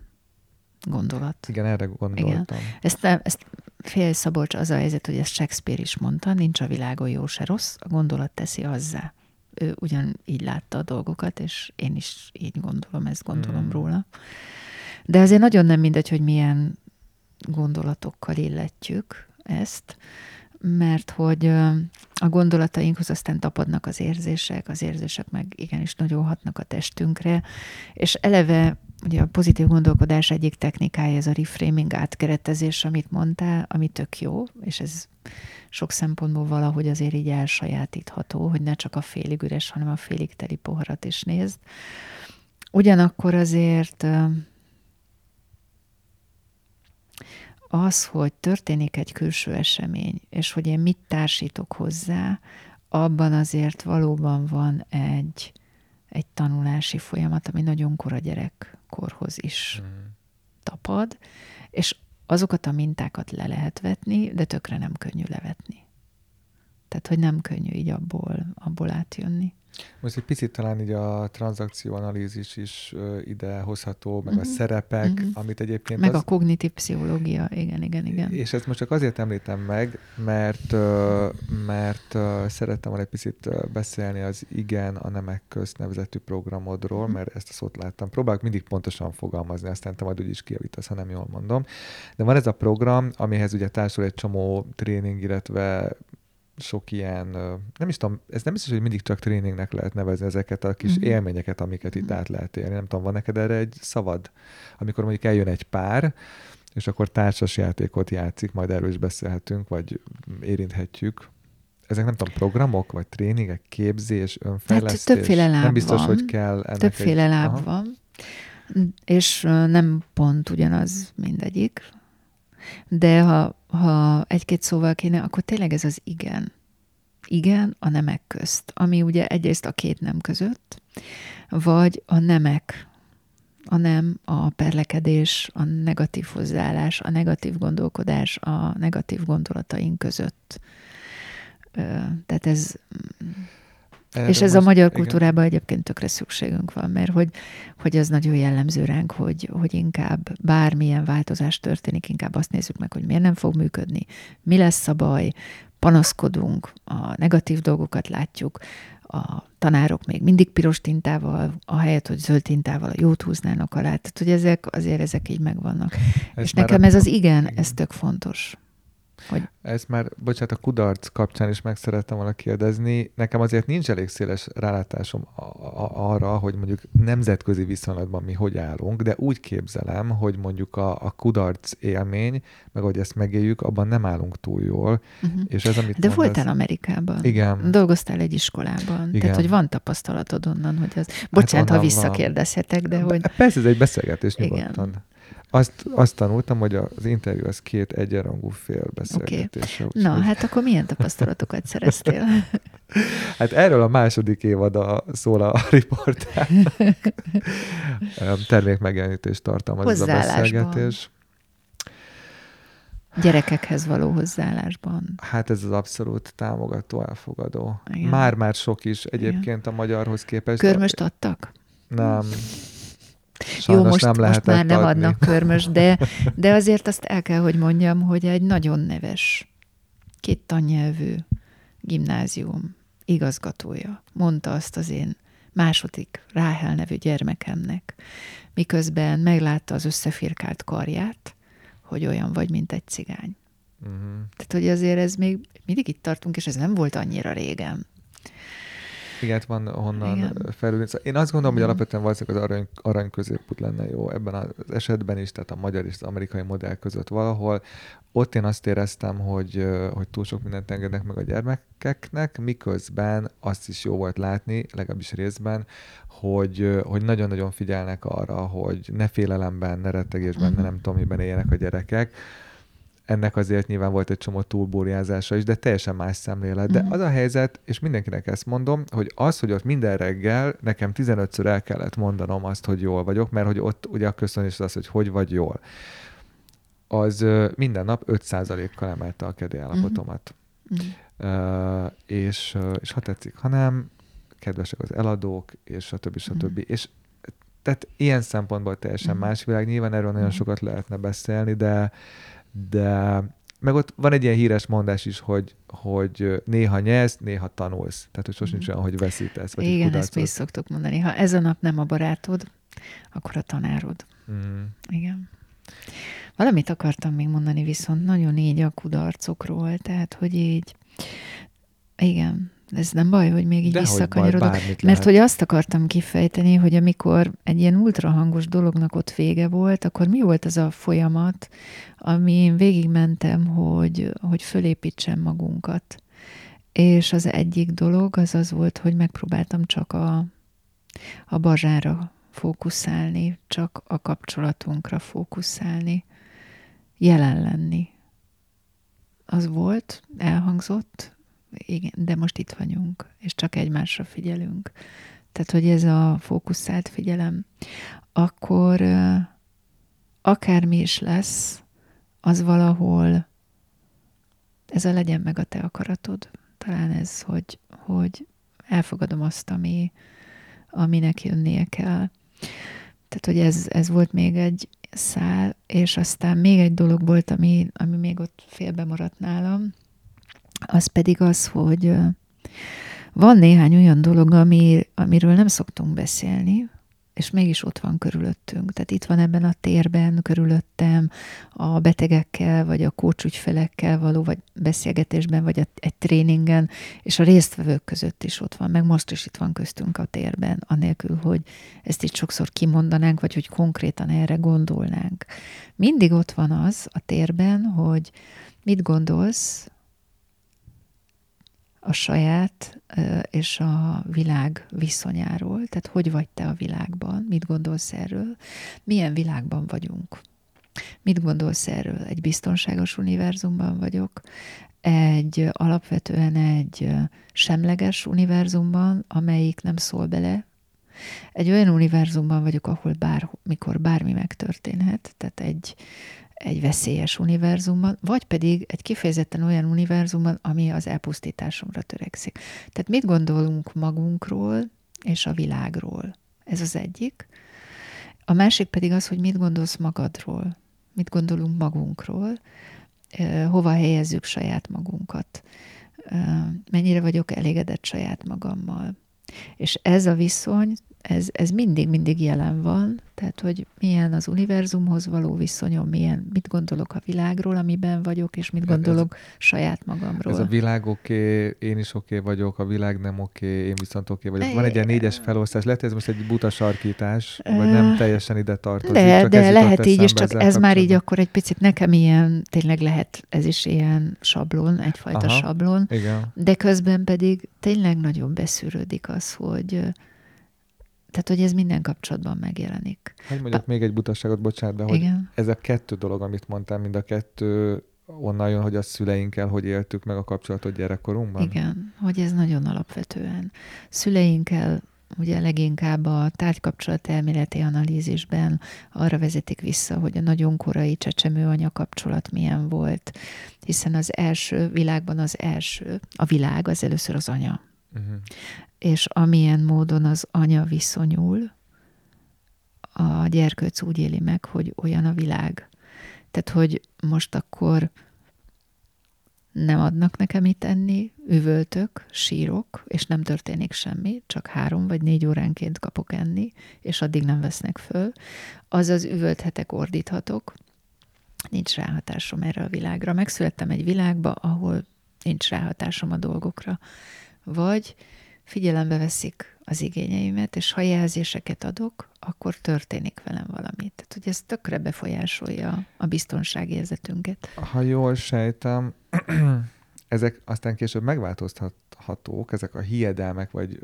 gondolat. Igen, erre gondoltam. Igen. Ezt, ezt fél Szabolcs az a helyzet, hogy ezt Shakespeare is mondta, nincs a világon jó se rossz, a gondolat teszi azzá. Ő ugyan így látta a dolgokat, és én is így gondolom, ezt gondolom hmm. róla. De azért nagyon nem mindegy, hogy milyen gondolatokkal illetjük ezt, mert hogy a gondolatainkhoz aztán tapadnak az érzések, az érzések meg igenis nagyon hatnak a testünkre, és eleve ugye a pozitív gondolkodás egyik technikája ez a reframing átkeretezés, amit mondtál, ami tök jó, és ez sok szempontból valahogy azért így elsajátítható, hogy ne csak a félig üres, hanem a félig teli poharat is nézd. Ugyanakkor azért az, hogy történik egy külső esemény, és hogy én mit társítok hozzá, abban azért valóban van egy, egy tanulási folyamat, ami nagyon kora gyerekkorhoz is mm. tapad, és azokat a mintákat le lehet vetni, de tökre nem könnyű levetni. Tehát, hogy nem könnyű így abból, abból átjönni. Most egy picit talán így a tranzakcióanalízis is ide hozható, meg uh-huh. a mhm. szerepek, uh-huh. amit egyébként... Meg az... a kognitív pszichológia, igen, igen, igen. És ezt most csak azért említem meg, mert, mert szerettem volna egy picit beszélni az Igen a Nemek Közt nevezetű programodról, uh-huh. mert ezt a szót láttam. Próbálok mindig pontosan fogalmazni, aztán te majd úgyis kijavítasz, ha nem jól mondom. De van ez a program, amihez ugye társul egy csomó tréning, illetve sok ilyen, nem is tudom, ez nem biztos, hogy mindig csak tréningnek lehet nevezni ezeket a kis uh-huh. élményeket, amiket itt uh-huh. át lehet élni. Nem tudom, van neked erre egy szavad? Amikor mondjuk eljön egy pár, és akkor társas játékot játszik, majd erről is beszélhetünk, vagy érinthetjük. Ezek nem tudom, programok, vagy tréningek, képzés, önfejlesztés? Hát többféle láb Nem biztos, van. hogy kell ennek Többféle egy... láb Aha. van, és nem pont ugyanaz mindegyik. De ha, ha egy-két szóval kéne, akkor tényleg ez az igen. Igen a nemek közt, ami ugye egyrészt a két nem között, vagy a nemek, a nem, a perlekedés, a negatív hozzáállás, a negatív gondolkodás, a negatív gondolataink között. Tehát ez erre és ez most, a magyar kultúrában igen. egyébként tökre szükségünk van, mert hogy, hogy az nagyon jellemző ránk, hogy, hogy inkább bármilyen változás történik, inkább azt nézzük meg, hogy miért nem fog működni, mi lesz a baj, panaszkodunk, a negatív dolgokat látjuk, a tanárok még mindig piros tintával, ahelyett, hogy zöld tintával a jót húznának alá. Tehát, hogy ezek azért ezek így megvannak. Ez És nekem ez az igen, igen, ez tök fontos. Hogy... Ezt már, bocsánat, a kudarc kapcsán is meg szerettem volna kérdezni. Nekem azért nincs elég széles rálátásom arra, hogy mondjuk nemzetközi viszonylatban mi hogy állunk, de úgy képzelem, hogy mondjuk a, a kudarc élmény, meg hogy ezt megéljük, abban nem állunk túl jól. Uh-huh. És ez, amit de voltál ez... Amerikában. Igen. Dolgoztál egy iskolában. Igen. Tehát, hogy van tapasztalatod onnan, hogy az... Bocsánat, hát ha visszakérdezhetek, de hogy... Persze, ez egy beszélgetés nyugodtan. Igen. Azt, azt tanultam, hogy az interjú az két egyenrangú fél beszélgetése. Okay. Na, hát akkor milyen tapasztalatokat szereztél? hát erről a második évada szól a riportán. Termék megjelenítést tartalmaz ez a beszélgetés. Gyerekekhez való hozzáállásban. Hát ez az abszolút támogató, elfogadó. Már-már sok is egyébként Igen. a magyarhoz képest. Körmöst adtak? Nem. Sajnos Jó, most, nem most már nem adni. adnak körmös, de, de azért azt el kell, hogy mondjam, hogy egy nagyon neves, két tannyelvű gimnázium igazgatója mondta azt az én második Ráhel nevű gyermekemnek, miközben meglátta az összefirkált karját, hogy olyan vagy, mint egy cigány. Uh-huh. Tehát, hogy azért ez még mindig itt tartunk, és ez nem volt annyira régen. Igen, van honnan felülni. Szóval én azt gondolom, hogy alapvetően valószínűleg az arany, arany középút lenne jó ebben az esetben is, tehát a magyar és az amerikai modell között valahol. Ott én azt éreztem, hogy, hogy túl sok mindent engednek meg a gyermekeknek, miközben azt is jó volt látni, legalábbis részben, hogy, hogy nagyon-nagyon figyelnek arra, hogy ne félelemben, ne rettegésben, uh-huh. ne nem tudom, miben éljenek a gyerekek, ennek azért nyilván volt egy csomó túlbóriázása is, de teljesen más szemlélet. De mm. az a helyzet, és mindenkinek ezt mondom, hogy az, hogy ott minden reggel nekem 15-ször el kellett mondanom azt, hogy jól vagyok, mert hogy ott ugye a köszönés az, hogy hogy vagy jól, az minden nap 5%-kal emelte a kedélyállapotomat. Mm. Uh, és, és ha tetszik, ha nem, kedvesek az eladók, és stb. stb. Mm. És tehát ilyen szempontból teljesen mm. más világ. Nyilván erről nagyon sokat lehetne beszélni, de de meg ott van egy ilyen híres mondás is, hogy, hogy néha nyersz, néha tanulsz. Tehát, hogy sosincs mhm. olyan, hogy veszítesz. Vagy Igen, ezt mi is szoktuk mondani. Ha ez a nap nem a barátod, akkor a tanárod. Mm. Igen. Valamit akartam még mondani, viszont nagyon így a kudarcokról, tehát, hogy így, igen, ez nem baj, hogy még így De visszakanyarodok. Mert lehet. hogy azt akartam kifejteni, hogy amikor egy ilyen ultrahangos dolognak ott vége volt, akkor mi volt az a folyamat, amin végigmentem, hogy, hogy fölépítsem magunkat. És az egyik dolog az az volt, hogy megpróbáltam csak a, a bazsára fókuszálni, csak a kapcsolatunkra fókuszálni, jelen lenni. Az volt, elhangzott, igen, de most itt vagyunk, és csak egymásra figyelünk. Tehát, hogy ez a fókuszált figyelem, akkor akármi is lesz, az valahol, ez a legyen meg a te akaratod. Talán ez, hogy, hogy elfogadom azt, ami, aminek jönnie kell. Tehát, hogy ez, ez volt még egy szál, és aztán még egy dolog volt, ami, ami még ott félbe maradt nálam, az pedig az, hogy van néhány olyan dolog, ami, amiről nem szoktunk beszélni, és mégis ott van körülöttünk. Tehát itt van ebben a térben körülöttem a betegekkel, vagy a kócsügyfelekkel való, vagy beszélgetésben, vagy a, egy tréningen, és a résztvevők között is ott van, meg most is itt van köztünk a térben, anélkül, hogy ezt itt sokszor kimondanánk, vagy hogy konkrétan erre gondolnánk. Mindig ott van az a térben, hogy mit gondolsz a saját és a világ viszonyáról, tehát hogy vagy te a világban, mit gondolsz erről, milyen világban vagyunk. Mit gondolsz erről? Egy biztonságos univerzumban vagyok, egy alapvetően egy semleges univerzumban, amelyik nem szól bele. Egy olyan univerzumban vagyok, ahol bár, mikor bármi megtörténhet, tehát egy, egy veszélyes univerzumban, vagy pedig egy kifejezetten olyan univerzumban, ami az elpusztításunkra törekszik. Tehát mit gondolunk magunkról és a világról? Ez az egyik. A másik pedig az, hogy mit gondolsz magadról, mit gondolunk magunkról, hova helyezzük saját magunkat, mennyire vagyok elégedett saját magammal. És ez a viszony ez, ez mindig, mindig jelen van, tehát hogy milyen az univerzumhoz való viszonyom, milyen, mit gondolok a világról, amiben vagyok, és mit gondolok ez, saját magamról. Ez a világ oké, okay, én is oké okay vagyok, a világ nem oké, okay, én viszont oké okay vagyok. Van egy ilyen négyes felosztás, lehet, ez most egy buta sarkítás, vagy nem teljesen ide tartozik. De, csak de lehet így is, csak ez már így akkor egy picit nekem ilyen, tényleg lehet, ez is ilyen sablon, egyfajta Aha, sablon, igen. de közben pedig tényleg nagyon beszűrődik az, hogy tehát, hogy ez minden kapcsolatban megjelenik. Hogy mondjak a... még egy butaságot, bocsánat, de hogy Igen. ez a kettő dolog, amit mondtam, mind a kettő onnan jön, hogy a szüleinkkel hogy éltük meg a kapcsolatot gyerekkorunkban? Igen, hogy ez nagyon alapvetően. Szüleinkkel ugye leginkább a tárgykapcsolat elméleti analízisben arra vezetik vissza, hogy a nagyon korai csecsemő kapcsolat milyen volt, hiszen az első világban az első, a világ az először az anya. Uh-huh és amilyen módon az anya viszonyul a gyerkőc úgy éli meg, hogy olyan a világ. Tehát, hogy most akkor nem adnak nekem itt enni, üvöltök, sírok, és nem történik semmi, csak három vagy négy óránként kapok enni, és addig nem vesznek föl. Azaz üvölthetek, ordíthatok, nincs ráhatásom erre a világra. Megszülettem egy világba, ahol nincs ráhatásom a dolgokra. Vagy figyelembe veszik az igényeimet, és ha jelzéseket adok, akkor történik velem valami. Tehát, hogy ez tökre befolyásolja a biztonságérzetünket. Ha jól sejtem, ezek aztán később megváltoztathatók, ezek a hiedelmek, vagy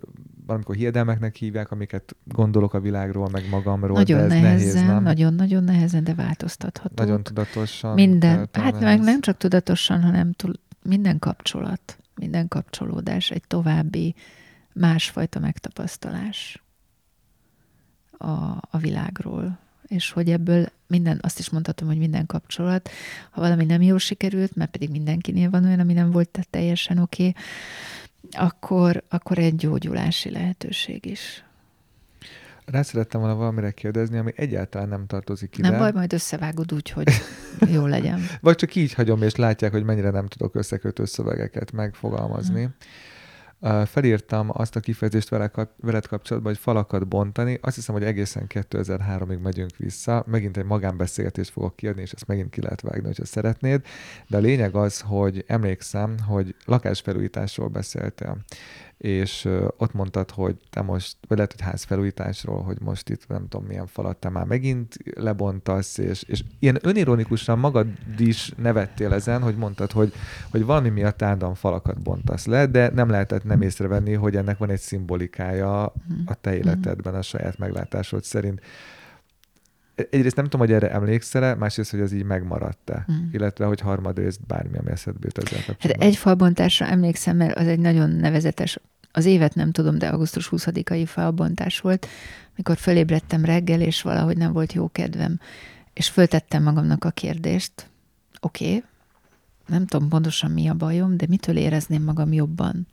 valamikor hiedelmeknek hívják, amiket gondolok a világról, meg magamról, nagyon de ez nehezen, nehéz, nem? Nagyon-nagyon nehezen, de változtatható. Nagyon tudatosan. Minden, hát meg nem csak tudatosan, hanem túl, minden kapcsolat, minden kapcsolódás egy további másfajta megtapasztalás a, a világról. És hogy ebből minden, azt is mondhatom, hogy minden kapcsolat, ha valami nem jól sikerült, mert pedig mindenkinél van olyan, ami nem volt teljesen oké, okay, akkor, akkor egy gyógyulási lehetőség is. Rá szerettem volna valamire kérdezni, ami egyáltalán nem tartozik ide. Nem baj, majd összevágod úgy, hogy jó legyen. Vagy csak így hagyom, és látják, hogy mennyire nem tudok összekötő szövegeket megfogalmazni. Hmm felírtam azt a kifejezést veled kapcsolatban, hogy falakat bontani. Azt hiszem, hogy egészen 2003-ig megyünk vissza. Megint egy magánbeszélgetést fogok kiadni, és ezt megint ki lehet vágni, hogyha szeretnéd. De a lényeg az, hogy emlékszem, hogy lakásfelújításról beszéltél és ott mondtad, hogy te most, vagy lehet, hogy házfelújításról, hogy most itt nem tudom milyen falat te már megint lebontasz, és, és ilyen önironikusan magad is nevettél ezen, hogy mondtad, hogy, hogy valami miatt állandóan falakat bontasz le, de nem lehetett nem észrevenni, hogy ennek van egy szimbolikája mhm. a te életedben, a saját meglátásod szerint. Egyrészt nem tudom, hogy erre emlékszel-e, másrészt, hogy az így megmaradt-e, mm. illetve, hogy harmadrészt bármi, ami eszedbe jut ezzel kapcsolatban. Hát egy falbontásra emlékszem, mert az egy nagyon nevezetes az évet nem tudom, de augusztus 20-ai felbontás volt, mikor fölébredtem reggel, és valahogy nem volt jó kedvem. És föltettem magamnak a kérdést, oké, okay, nem tudom pontosan mi a bajom, de mitől érezném magam jobban?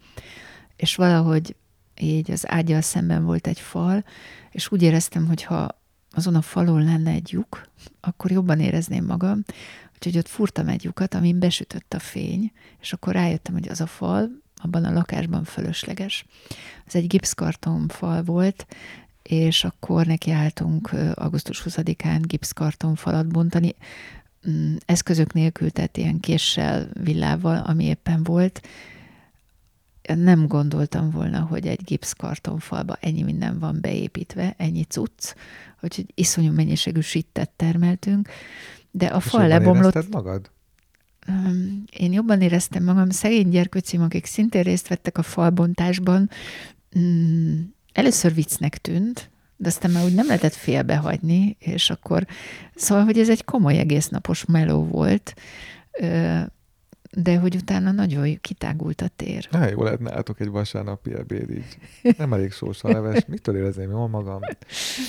És valahogy így az ágyal szemben volt egy fal, és úgy éreztem, hogy ha azon a falon lenne egy lyuk, akkor jobban érezném magam. Úgyhogy ott furtam egy lyukat, amin besütött a fény, és akkor rájöttem, hogy az a fal abban a lakásban fölösleges. Ez egy gipszkarton fal volt, és akkor nekiálltunk augusztus 20-án gipszkarton falat bontani, mm, eszközök nélkül, tehát ilyen késsel, villával, ami éppen volt. Nem gondoltam volna, hogy egy gipszkarton falba ennyi minden van beépítve, ennyi cucc, hogy iszonyú mennyiségű sittet termeltünk, de a és fal lebomlott. magad? én jobban éreztem magam, szegény gyerkőcim, akik szintén részt vettek a falbontásban, mm, először viccnek tűnt, de aztán már úgy nem lehetett félbehagyni, és akkor, szóval, hogy ez egy komoly egésznapos meló volt, de hogy utána nagyon kitágult a tér. Na, jó lehetne átok egy vasárnapi ebéd így. Nem elég sós a leves. Mitől érezném jól magam?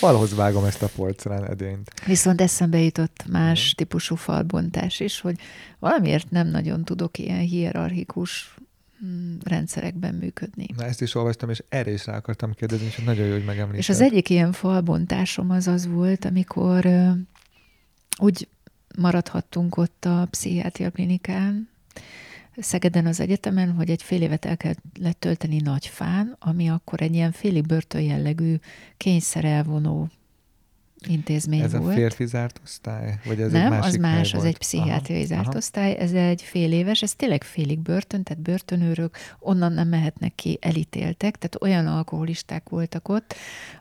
Valhoz vágom ezt a porcelán edényt. Viszont eszembe jutott más mm. típusú falbontás is, hogy valamiért nem nagyon tudok ilyen hierarchikus mm, rendszerekben működni. Na ezt is olvastam, és erre is rá akartam kérdezni, és nagyon jó, hogy megemlítetted. És az egyik ilyen falbontásom az az volt, amikor uh, úgy maradhattunk ott a pszichiátria klinikán, Szegeden az egyetemen, hogy egy fél évet el kellett tölteni Nagyfán, ami akkor egy ilyen félig börtön jellegű kényszerelvonó intézmény ez volt. Ez a férfi zárt osztály? Vagy ez Nem, egy másik az más, az egy pszichiátriai zárt aha. osztály, ez egy fél éves, ez tényleg félig börtön, tehát börtönőrök onnan nem mehetnek ki, elítéltek, tehát olyan alkoholisták voltak ott,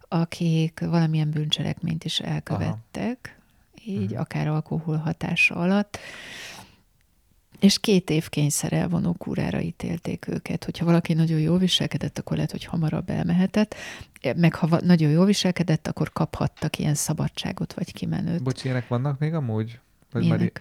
akik valamilyen bűncselekményt is elkövettek, aha. így, uh-huh. akár alkohol hatása alatt, és két év kényszer elvonó kúrára ítélték őket. Hogyha valaki nagyon jól viselkedett, akkor lehet, hogy hamarabb elmehetett, meg ha nagyon jól viselkedett, akkor kaphattak ilyen szabadságot vagy kimenőt. Bocs, ilyenek vannak még amúgy? Vagy már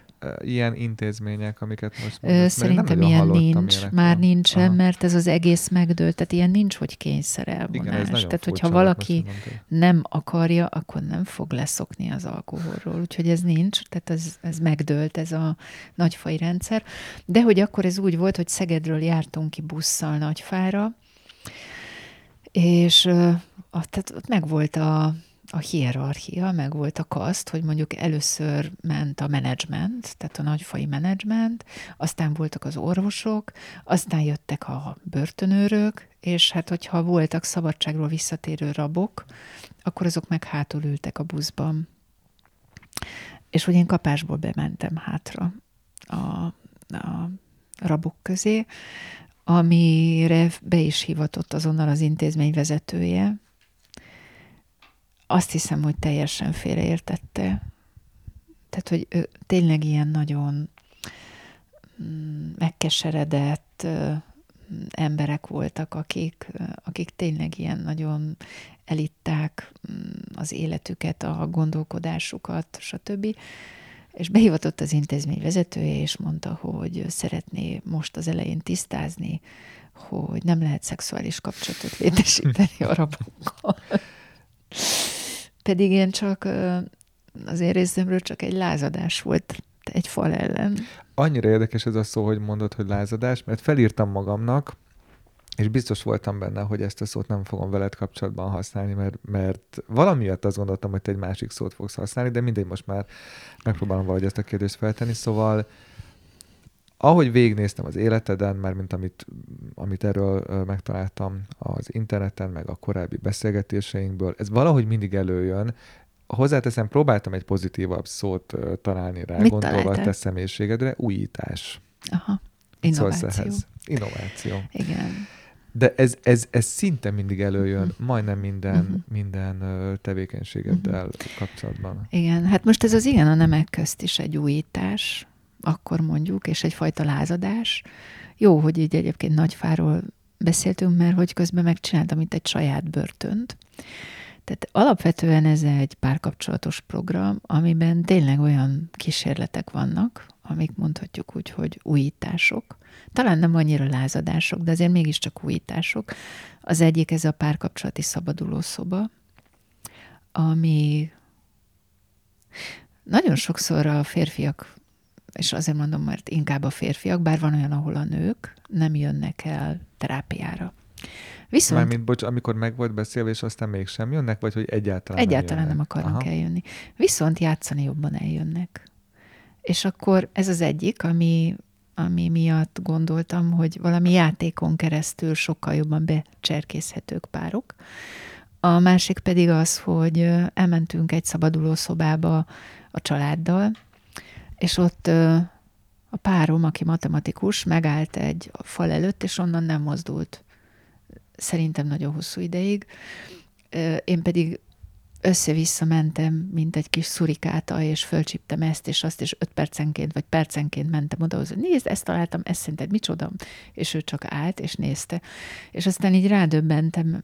ilyen intézmények, amiket most mondasz? Szerintem ilyen nincs, már van. nincsen, Aha. mert ez az egész megdőlt, tehát ilyen nincs, hogy kényszer elvonás. Igen, ez tehát, hogyha valaki nem akarja, akkor nem fog leszokni az alkoholról, úgyhogy ez nincs, tehát ez, ez megdőlt, ez a nagyfai rendszer. De hogy akkor ez úgy volt, hogy Szegedről jártunk ki busszal Nagyfára, és a, tehát ott meg volt a a hierarchia, meg volt a kaszt, hogy mondjuk először ment a menedzsment, tehát a nagyfai menedzsment, aztán voltak az orvosok, aztán jöttek a börtönőrök, és hát hogyha voltak szabadságról visszatérő rabok, akkor azok meg hátul ültek a buszban. És hogy én kapásból bementem hátra a, a rabok közé, amire be is hivatott azonnal az intézmény vezetője. Azt hiszem, hogy teljesen félreértette. Tehát, hogy ő tényleg ilyen nagyon mm, megkeseredett emberek voltak, akik, akik tényleg ilyen nagyon elitták mm, az életüket, a gondolkodásukat, stb. És behivatott az intézmény vezetője, és mondta, hogy szeretné most az elején tisztázni, hogy nem lehet szexuális kapcsolatot létesíteni a rabokkal. Pedig én csak az én részemről csak egy lázadás volt egy fal ellen. Annyira érdekes ez a szó, hogy mondod, hogy lázadás, mert felírtam magamnak, és biztos voltam benne, hogy ezt a szót nem fogom veled kapcsolatban használni, mert, mert valamiatt azt gondoltam, hogy te egy másik szót fogsz használni, de mindegy, most már megpróbálom valahogy ezt a kérdést feltenni. Szóval ahogy végignéztem az életeden, már mint amit, amit erről megtaláltam az interneten, meg a korábbi beszélgetéseinkből, ez valahogy mindig előjön. Hozzáteszem, próbáltam egy pozitívabb szót találni rá, Mit gondolva a te személyiségedre, újítás. Aha, innováció. Innováció. Igen. De ez, ez, ez szinte mindig előjön, uh-huh. majdnem minden, uh-huh. minden tevékenységeddel uh-huh. kapcsolatban. Igen, hát most ez az igen a nemek közt is egy újítás, akkor mondjuk, és egyfajta lázadás. Jó, hogy így egyébként Nagyfáról beszéltünk, mert hogy közben megcsináltam itt egy saját börtönt. Tehát alapvetően ez egy párkapcsolatos program, amiben tényleg olyan kísérletek vannak, amik mondhatjuk úgy, hogy újítások. Talán nem annyira lázadások, de azért mégiscsak újítások. Az egyik ez a párkapcsolati szabadulószoba, ami nagyon sokszor a férfiak, és azért mondom, mert inkább a férfiak, bár van olyan, ahol a nők nem jönnek el terápiára. Viszont... Mármint, bocs, amikor meg volt beszélve, és aztán mégsem jönnek, vagy hogy egyáltalán Egyáltalán nem, nem akarnak Aha. eljönni. Viszont játszani jobban eljönnek. És akkor ez az egyik, ami, ami miatt gondoltam, hogy valami játékon keresztül sokkal jobban becserkészhetők párok. A másik pedig az, hogy elmentünk egy szabaduló szobába a családdal, és ott a párom, aki matematikus, megállt egy fal előtt, és onnan nem mozdult. Szerintem nagyon hosszú ideig. Én pedig össze-vissza mentem, mint egy kis szurikáta, és fölcsíptem ezt és azt, és öt percenként, vagy percenként mentem oda, hogy nézd, ezt találtam, ezt szerinted micsoda? És ő csak állt, és nézte. És aztán így rádöbbentem,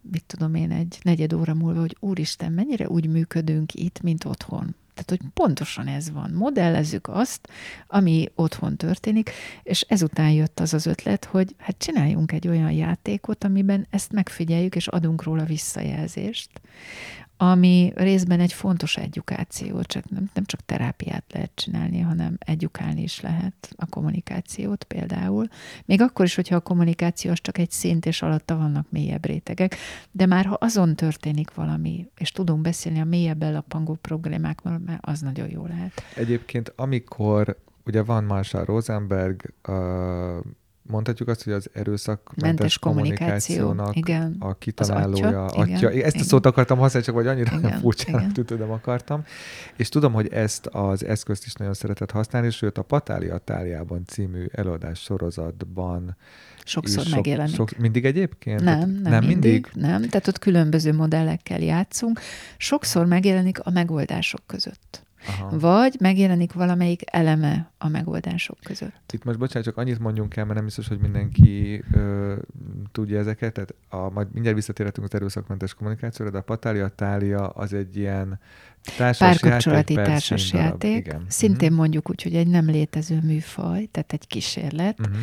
mit tudom én, egy negyed óra múlva, hogy úristen, mennyire úgy működünk itt, mint otthon. Tehát, hogy pontosan ez van. Modellezzük azt, ami otthon történik, és ezután jött az az ötlet, hogy hát csináljunk egy olyan játékot, amiben ezt megfigyeljük, és adunk róla visszajelzést, ami részben egy fontos edukáció, csak nem, nem csak terápiát lehet csinálni, hanem edukálni is lehet a kommunikációt például. Még akkor is, hogyha a kommunikáció az csak egy szint, és alatta vannak mélyebb rétegek, de már ha azon történik valami, és tudunk beszélni a mélyebb ellapangó problémákról, mert az nagyon jó lehet. Egyébként, amikor ugye van Marshall Rosenberg, mondhatjuk azt, hogy az erőszakmentes kommunikációnak igen. a kitalálója, atya. atya. Igen. Ezt a szót akartam használni, csak vagy annyira igen. furcsának tudom, akartam. És tudom, hogy ezt az eszközt is nagyon szeretett használni, sőt a Patália Táliában című előadás sorozatban Sokszor sok, megjelenik. Sok, mindig egyébként? Nem, nem, nem mindig, mindig. Nem, tehát ott különböző modellekkel játszunk. Sokszor megjelenik a megoldások között. Aha. vagy megjelenik valamelyik eleme a megoldások között. Itt most bocsánat, csak annyit mondjunk el, mert nem biztos, hogy mindenki ö, tudja ezeket. Tehát a, majd mindjárt visszatérhetünk az erőszakmentes kommunikációra, de a Patália Tália az egy ilyen társas Párkapcsolati játék, társas játék. Igen. Szintén uh-huh. mondjuk úgy, hogy egy nem létező műfaj, tehát egy kísérlet, uh-huh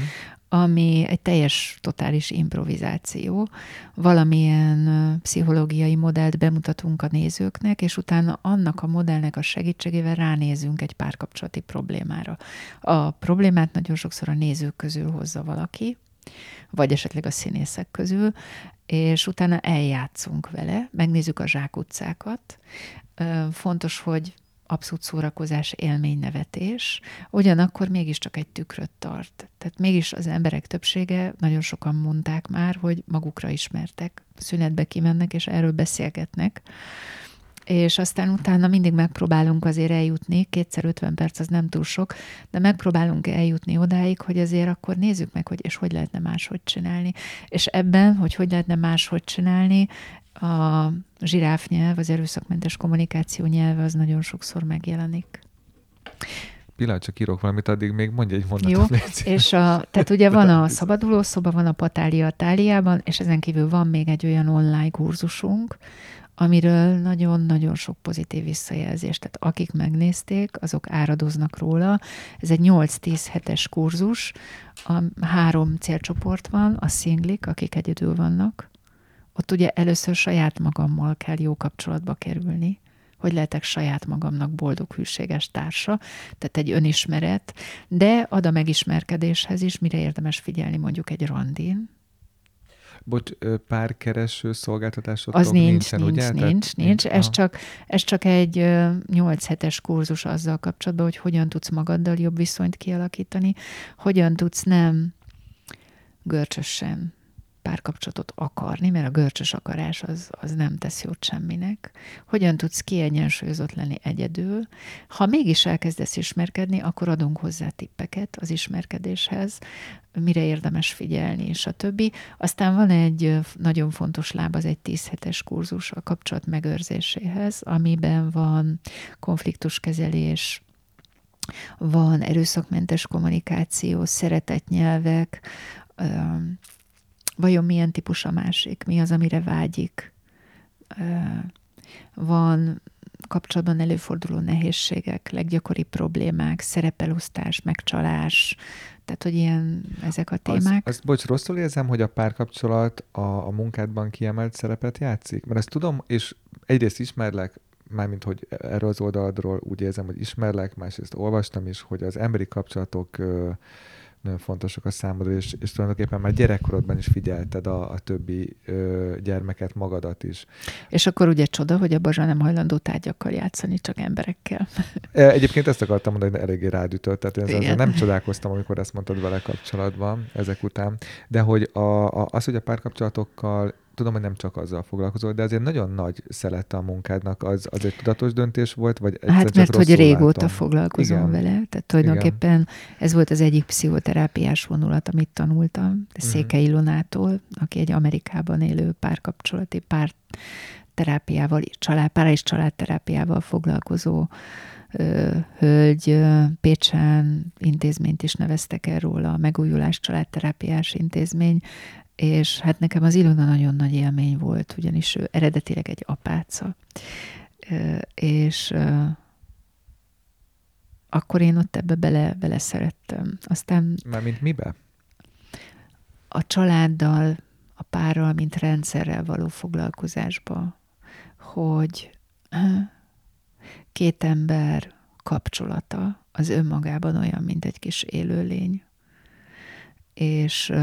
ami egy teljes, totális improvizáció. Valamilyen pszichológiai modellt bemutatunk a nézőknek, és utána annak a modellnek a segítségével ránézünk egy párkapcsolati problémára. A problémát nagyon sokszor a nézők közül hozza valaki, vagy esetleg a színészek közül, és utána eljátszunk vele, megnézzük a zsákutcákat. Fontos, hogy abszolút szórakozás, élmény, nevetés, ugyanakkor mégiscsak egy tükröt tart. Tehát mégis az emberek többsége, nagyon sokan mondták már, hogy magukra ismertek, szünetbe kimennek, és erről beszélgetnek, és aztán utána mindig megpróbálunk azért eljutni, kétszer 50 perc az nem túl sok, de megpróbálunk eljutni odáig, hogy azért akkor nézzük meg, hogy és hogy lehetne máshogy csinálni. És ebben, hogy hogy lehetne máshogy csinálni, a zsiráfnyelv, az erőszakmentes kommunikáció nyelve az nagyon sokszor megjelenik. Pillanat, csak írok valamit, addig még mondj egy mondatot. Jó, légy. és a, tehát ugye van a szabaduló szoba, van a patália a táliában, és ezen kívül van még egy olyan online kurzusunk, amiről nagyon-nagyon sok pozitív visszajelzés. Tehát akik megnézték, azok áradoznak róla. Ez egy 8-10 hetes kurzus, a három célcsoport van, a szinglik, akik egyedül vannak. Ott ugye először saját magammal kell jó kapcsolatba kerülni, hogy lehetek saját magamnak boldog, hűséges társa, tehát egy önismeret, de ad a megismerkedéshez is, mire érdemes figyelni mondjuk egy randin, Bocs, párkereső szolgáltatások Az nincs, nincsen, nincs, ugye? nincs, nincs, nincs. Ez, csak, ez csak egy 8 hetes kurzus azzal kapcsolatban, hogy hogyan tudsz magaddal jobb viszonyt kialakítani, hogyan tudsz nem görcsösen párkapcsolatot akarni, mert a görcsös akarás az, az nem tesz jót semminek. Hogyan tudsz kiegyensúlyozott lenni egyedül? Ha mégis elkezdesz ismerkedni, akkor adunk hozzá tippeket az ismerkedéshez, mire érdemes figyelni, és a többi. Aztán van egy nagyon fontos láb, az egy 10 hetes kurzus a kapcsolat megőrzéséhez, amiben van konfliktuskezelés, van erőszakmentes kommunikáció, szeretetnyelvek, vajon milyen típus a másik, mi az, amire vágyik. Van kapcsolatban előforduló nehézségek, leggyakoribb problémák, szerepelosztás, megcsalás, tehát, hogy ilyen ezek a témák. Azt, azt bocs, rosszul érzem, hogy a párkapcsolat a, a munkádban kiemelt szerepet játszik? Mert ezt tudom, és egyrészt ismerlek, mármint, hogy erről az oldalról úgy érzem, hogy ismerlek, másrészt olvastam is, hogy az emberi kapcsolatok nagyon fontosak a számodra, és, és tulajdonképpen már gyerekkorodban is figyelted a, a többi ö, gyermeket, magadat is. És akkor ugye csoda, hogy a Bazsa nem hajlandó tárgyakkal játszani, csak emberekkel. E, egyébként ezt akartam mondani, hogy eléggé rádütött, tehát én nem csodálkoztam, amikor ezt mondtad vele kapcsolatban ezek után, de hogy a, a, az, hogy a párkapcsolatokkal tudom, hogy nem csak azzal foglalkozol, de azért nagyon nagy szelette a munkádnak. Az, az egy tudatos döntés volt, vagy Hát mert hogy régóta látom. foglalkozom Igen. vele. Tehát tulajdonképpen Igen. ez volt az egyik pszichoterápiás vonulat, amit tanultam. Uh-huh. Székely Ilonától, aki egy Amerikában élő párkapcsolati pár terápiával, család, pár és családterápiával foglalkozó ö, hölgy Pécsen intézményt is neveztek erről, a Megújulás Családterápiás Intézmény, és hát nekem az Ilona nagyon nagy élmény volt, ugyanis ő eredetileg egy apáca, és akkor én ott ebbe bele, bele szerettem. Aztán... Mármint mibe? A családdal, a párral, mint rendszerrel való foglalkozásba, hogy két ember kapcsolata az önmagában olyan, mint egy kis élőlény. És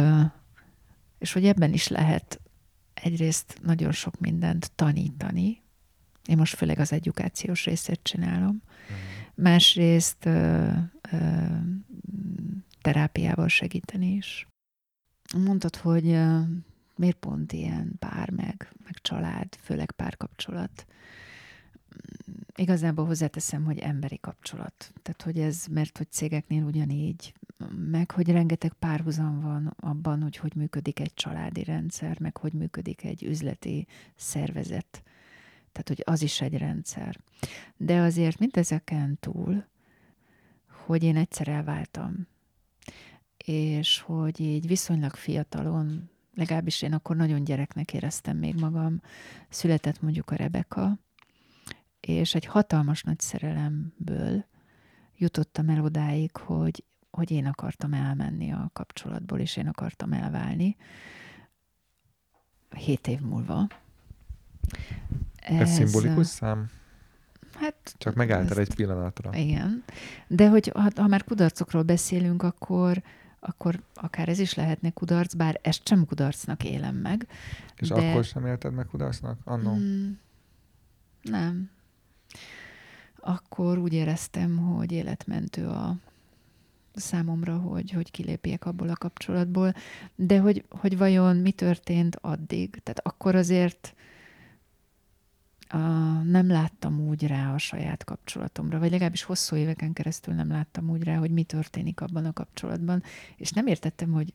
és hogy ebben is lehet egyrészt nagyon sok mindent tanítani, én most főleg az edukációs részét csinálom, uh-huh. másrészt ö, ö, terápiával segíteni is. Mondtad, hogy ö, miért pont ilyen pár meg, meg család, főleg párkapcsolat. Igazából hozzáteszem, hogy emberi kapcsolat. Tehát, hogy ez, mert hogy cégeknél ugyanígy meg hogy rengeteg párhuzam van abban, hogy hogy működik egy családi rendszer, meg hogy működik egy üzleti szervezet. Tehát, hogy az is egy rendszer. De azért mindezeken túl, hogy én egyszer elváltam, és hogy így viszonylag fiatalon, legalábbis én akkor nagyon gyereknek éreztem még magam, született mondjuk a Rebeka, és egy hatalmas nagy szerelemből jutottam el odáig, hogy hogy én akartam elmenni a kapcsolatból, és én akartam elválni. Hét év múlva. Ez, Ez szimbolikus szám? Hát, Csak megálltál egy pillanatra. Igen. De hogy ha, ha már kudarcokról beszélünk, akkor, akkor akár ez is lehetne kudarc, bár ezt sem kudarcnak élem meg. És de... akkor sem élted meg kudarcnak? Annó? Mm, nem. Akkor úgy éreztem, hogy életmentő a számomra, hogy, hogy kilépjek abból a kapcsolatból, de hogy, hogy vajon mi történt addig. Tehát akkor azért a, nem láttam úgy rá a saját kapcsolatomra, vagy legalábbis hosszú éveken keresztül nem láttam úgy rá, hogy mi történik abban a kapcsolatban, és nem értettem, hogy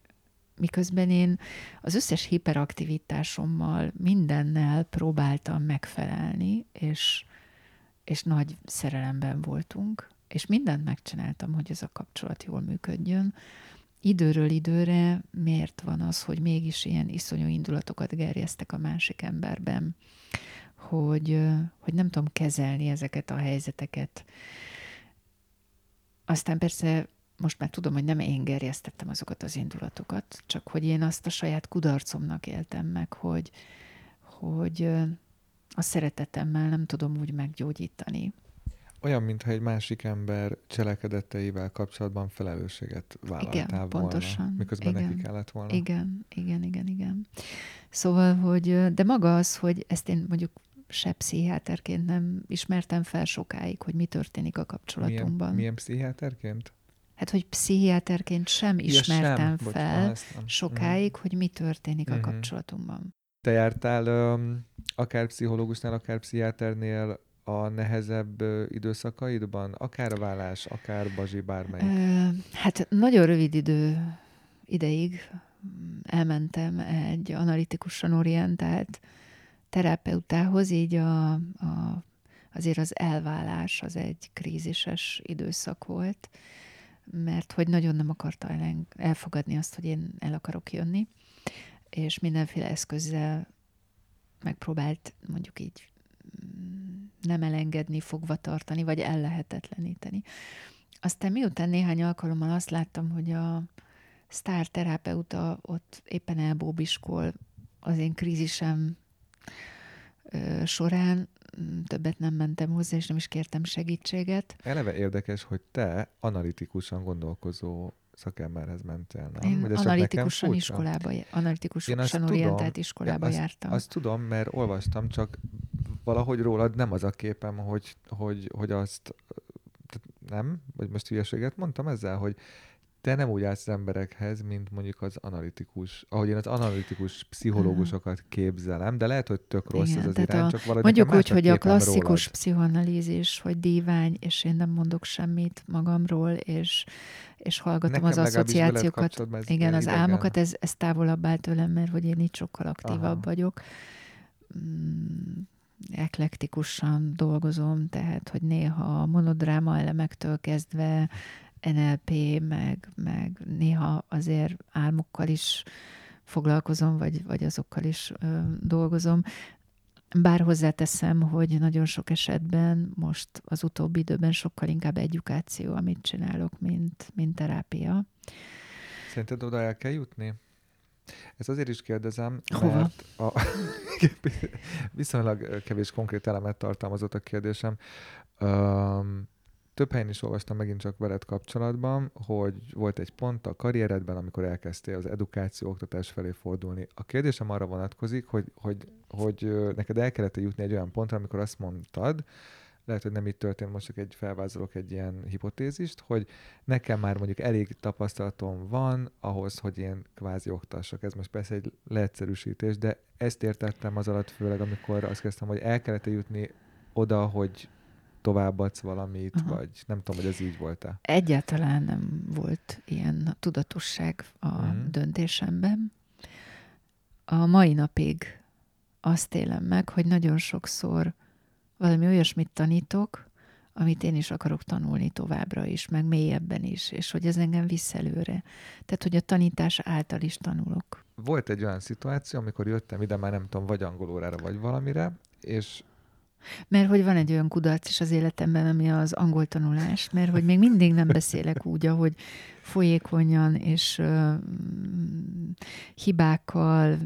miközben én az összes hiperaktivitásommal, mindennel próbáltam megfelelni, és, és nagy szerelemben voltunk, és mindent megcsináltam, hogy ez a kapcsolat jól működjön. Időről időre miért van az, hogy mégis ilyen iszonyú indulatokat gerjesztek a másik emberben, hogy, hogy nem tudom kezelni ezeket a helyzeteket. Aztán persze most már tudom, hogy nem én gerjesztettem azokat az indulatokat, csak hogy én azt a saját kudarcomnak éltem meg, hogy, hogy a szeretetemmel nem tudom úgy meggyógyítani. Olyan, mintha egy másik ember cselekedeteivel kapcsolatban felelősséget vállaltál igen, volna, pontosan. miközben igen, neki kellett volna. Igen, igen, igen, igen. Szóval, hogy, de maga az, hogy ezt én mondjuk se pszichiáterként nem ismertem fel sokáig, hogy mi történik a kapcsolatunkban. Milyen, milyen pszichiáterként? Hát, hogy pszichiáterként sem ismertem ja, sem. fel Bocsán, sokáig, mm. hogy mi történik mm-hmm. a mhm. kapcsolatunkban. Te jártál akár pszichológusnál, akár pszichiáternél a nehezebb időszakaidban? Akár vállás, akár bazsi, bármelyik? Hát nagyon rövid idő ideig elmentem egy analitikusan orientált terapeutához, így a, a, azért az elválás az egy krízises időszak volt, mert hogy nagyon nem akarta elfogadni azt, hogy én el akarok jönni, és mindenféle eszközzel megpróbált mondjuk így nem elengedni, fogva tartani, vagy ellehetetleníteni. Aztán miután néhány alkalommal azt láttam, hogy a sztár terapeuta ott éppen elbóbiskol az én krízisem során, mm, többet nem mentem hozzá, és nem is kértem segítséget. Eleve érdekes, hogy te analitikusan gondolkozó szakemberhez mentél, nem? Én Vagy analitikusan iskolába, analitikusan orientált tudom, iskolába azt, jártam. Azt tudom, mert olvastam, csak valahogy rólad nem az a képem, hogy, hogy, hogy azt nem? Vagy most hülyeséget mondtam ezzel, hogy te nem úgy állsz az emberekhez, mint mondjuk az analitikus, ahogy én az analitikus pszichológusokat képzelem, de lehet, hogy tök rossz Igen, ez az irány, a, csak valahogy Mondjuk úgy, hogy a klasszikus rólad. pszichoanalízis, hogy dívány, és én nem mondok semmit magamról, és, és hallgatom Nekem az asszociációkat. Igen, az idegen. álmokat, ez, ez távolabb áll tőlem, mert hogy én itt sokkal aktívabb Aha. vagyok. Mm, eklektikusan dolgozom, tehát, hogy néha a monodráma elemektől kezdve NLP, meg, meg néha azért álmokkal is foglalkozom, vagy, vagy azokkal is ö, dolgozom. Bár hozzáteszem, hogy nagyon sok esetben most az utóbbi időben sokkal inkább edukáció, amit csinálok, mint, mint terápia. Szerinted oda el kell jutni? Ez azért is kérdezem, Hova? mert a, viszonylag kevés konkrét elemet tartalmazott a kérdésem. Um, több helyen is olvastam megint csak veled kapcsolatban, hogy volt egy pont a karrieredben, amikor elkezdtél az edukáció, oktatás felé fordulni. A kérdésem arra vonatkozik, hogy, hogy, hogy neked el kellett jutni egy olyan pontra, amikor azt mondtad, lehet, hogy nem így történt, most csak egy felvázolok egy ilyen hipotézist, hogy nekem már mondjuk elég tapasztalatom van ahhoz, hogy én kvázi oktassak. Ez most persze egy leegyszerűsítés, de ezt értettem az alatt főleg, amikor azt kezdtem, hogy el kellett jutni oda, hogy továbbadsz valamit, Aha. vagy nem tudom, hogy ez így volt-e? Egyáltalán nem volt ilyen tudatosság a uh-huh. döntésemben. A mai napig azt élem meg, hogy nagyon sokszor valami olyasmit tanítok, amit én is akarok tanulni továbbra is, meg mélyebben is, és hogy ez engem visz előre. Tehát, hogy a tanítás által is tanulok. Volt egy olyan szituáció, amikor jöttem ide, már nem tudom, vagy angolórára, vagy valamire, és mert hogy van egy olyan kudarc is az életemben, ami az angol tanulás, mert hogy még mindig nem beszélek úgy, ahogy folyékonyan és uh, hibákkal,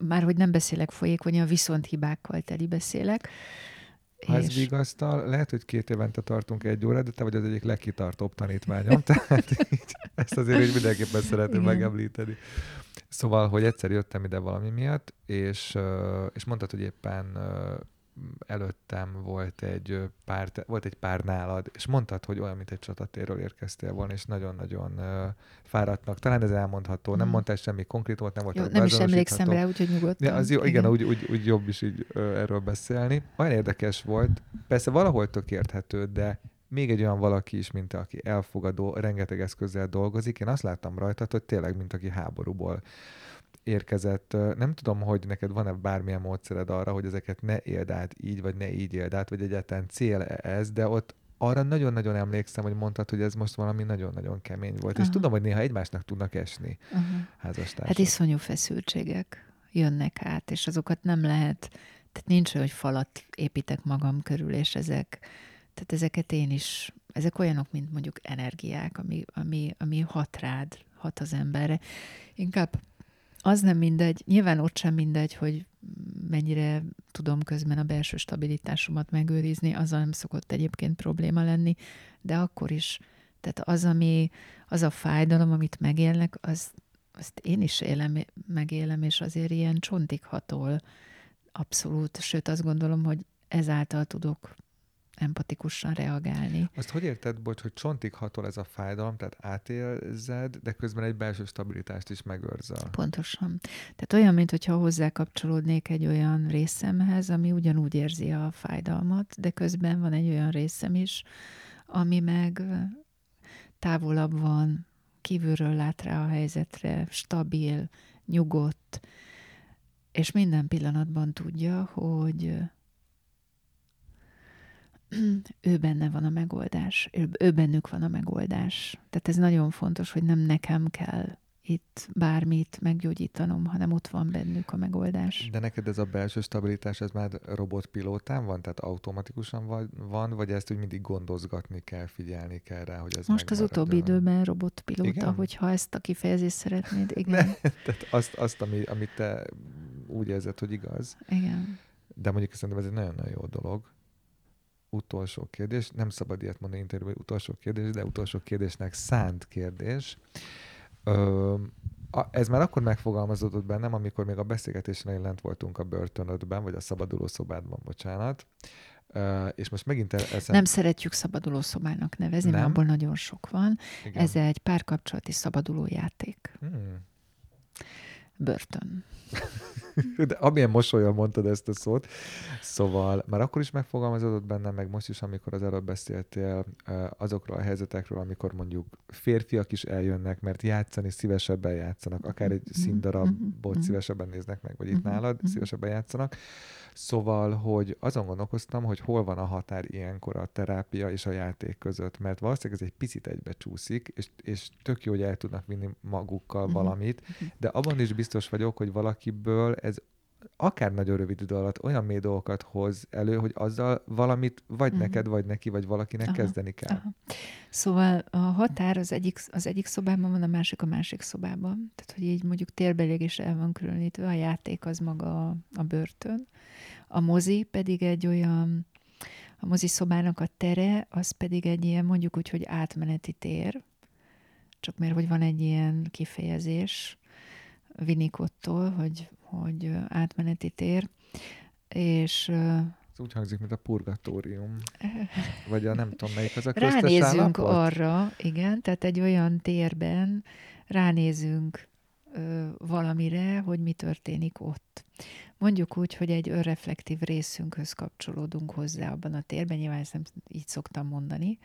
már hogy nem beszélek folyékonyan, viszont hibákkal teli beszélek. Ha ez És- vigasztal, lehet, hogy két évente tartunk egy órát, de te vagy az egyik legkitartóbb tanítványom, tehát így, ezt azért így mindenképpen szeretném Igen. megemlíteni. Szóval, hogy egyszer jöttem ide valami miatt, és, és mondtad, hogy éppen előttem volt egy pár, volt egy pár nálad, és mondtad, hogy olyan, mint egy csatatérről érkeztél volna, és nagyon-nagyon ö, fáradtnak. Talán ez elmondható. Nem Mhm. mondtál semmi konkrétumot, nem volt Jó, nem is emlékszem rá, úgyhogy nyugodtan. Ja, az jó, igen, Úgy, úgy, úgy jobb is így ö, erről beszélni. Olyan érdekes volt. Persze valahol tök érthető, de még egy olyan valaki is, mint aki elfogadó, rengeteg eszközzel dolgozik. Én azt láttam rajtad, hogy tényleg, mint aki háborúból érkezett. Nem tudom, hogy neked van-e bármilyen módszered arra, hogy ezeket ne éld át így, vagy ne így éld át, vagy egyáltalán cél ez, de ott arra nagyon-nagyon emlékszem, hogy mondtad, hogy ez most valami nagyon-nagyon kemény volt. És Aha. tudom, hogy néha egymásnak tudnak esni Aha. házastársak. Hát iszonyú feszültségek jönnek át, és azokat nem lehet, tehát nincs olyan, hogy falat építek magam körül, és ezek, tehát ezeket én is, ezek olyanok, mint mondjuk energiák, ami, ami, ami hat rád, hat az emberre. Inkább az nem mindegy, nyilván ott sem mindegy, hogy mennyire tudom közben a belső stabilitásomat megőrizni, azzal nem szokott egyébként probléma lenni, de akkor is, tehát az, ami, az a fájdalom, amit megélnek, az, azt én is élem, megélem, és azért ilyen csontig hatol abszolút, sőt azt gondolom, hogy ezáltal tudok empatikusan reagálni. Azt hogy érted, bocs, hogy csontig hatol ez a fájdalom, tehát átérzed, de közben egy belső stabilitást is megőrzel. Pontosan. Tehát olyan, mintha hozzá kapcsolódnék egy olyan részemhez, ami ugyanúgy érzi a fájdalmat, de közben van egy olyan részem is, ami meg távolabb van, kívülről lát rá a helyzetre, stabil, nyugodt, és minden pillanatban tudja, hogy ő benne van a megoldás, ő, ő bennük van a megoldás. Tehát ez nagyon fontos, hogy nem nekem kell itt bármit meggyógyítanom, hanem ott van bennük a megoldás. De neked ez a belső stabilitás, ez már robotpilótán van? Tehát automatikusan van, vagy ezt úgy mindig gondozgatni kell, figyelni kell rá, hogy ez Most az utóbbi időben robotpilóta, Igen? hogyha ezt a kifejezést szeretnéd. Igen. Ne, tehát azt, azt ami, amit te úgy érzed, hogy igaz. Igen. De mondjuk szerintem ez egy nagyon-nagyon jó dolog. Utolsó kérdés, nem szabad ilyet mondani interjúban, utolsó kérdés, de utolsó kérdésnek szánt kérdés. Ö, a, ez már akkor megfogalmazódott bennem, amikor még a beszélgetésen lent voltunk a börtönödben, vagy a szabaduló szobádban, bocsánat. Ö, és most megint el- eszem... Nem szeretjük szabaduló szobának nevezni, mert Nem? abból nagyon sok van. Igen. Ez egy párkapcsolati szabaduló játék. Hmm. Börtön. De amilyen mosolyal mondtad ezt a szót. Szóval már akkor is megfogalmazódott bennem, meg most is, amikor az előbb beszéltél azokról a helyzetekről, amikor mondjuk férfiak is eljönnek, mert játszani szívesebben játszanak, akár egy Mhm, színdarabot mhm. szívesebben néznek meg, vagy itt Mhm, nálad mhm. szívesebben játszanak. Szóval, hogy azon gondolkoztam, hogy hol van a határ ilyenkor a terápia és a játék között, mert valószínűleg ez egy picit egybe csúszik, és, és tök jó, hogy el tudnak vinni magukkal Mhm. valamit, de abban is biztos vagyok, hogy valakiből ez akár nagyon rövid idő alatt olyan mély dolgokat hoz elő, hogy azzal valamit vagy Mhm. neked, vagy neki, vagy valakinek Aha, kezdeni kell. Aha. Szóval a határ az egyik, az egyik szobában van, a másik a másik szobában. Tehát, hogy így mondjuk térbelileg is el van különítve, a játék az maga a, a börtön. A mozi pedig egy olyan, a mozi szobának a tere, az pedig egy ilyen mondjuk úgy, hogy átmeneti tér. Csak mert, hogy van egy ilyen kifejezés Winnicott-tól, hogy, hogy átmeneti tér. És Ez úgy hangzik, mint a purgatórium. Vagy a nem tudom melyik, az a Ránézünk arra, igen, tehát egy olyan térben ránézünk ö, valamire, hogy mi történik ott. Mondjuk úgy, hogy egy önreflektív részünkhöz kapcsolódunk hozzá abban a térben, nyilván ezt nem így szoktam mondani,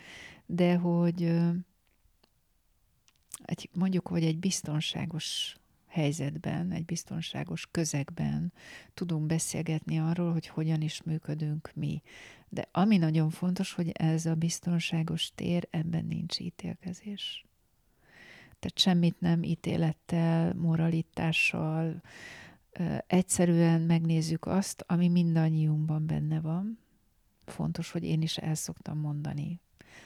de hogy ö, egy, mondjuk, hogy egy biztonságos helyzetben, egy biztonságos közegben tudunk beszélgetni arról, hogy hogyan is működünk mi. De ami nagyon fontos, hogy ez a biztonságos tér, ebben nincs ítélkezés. Tehát semmit nem ítélettel, moralitással, egyszerűen megnézzük azt, ami mindannyiunkban benne van. Fontos, hogy én is el szoktam mondani.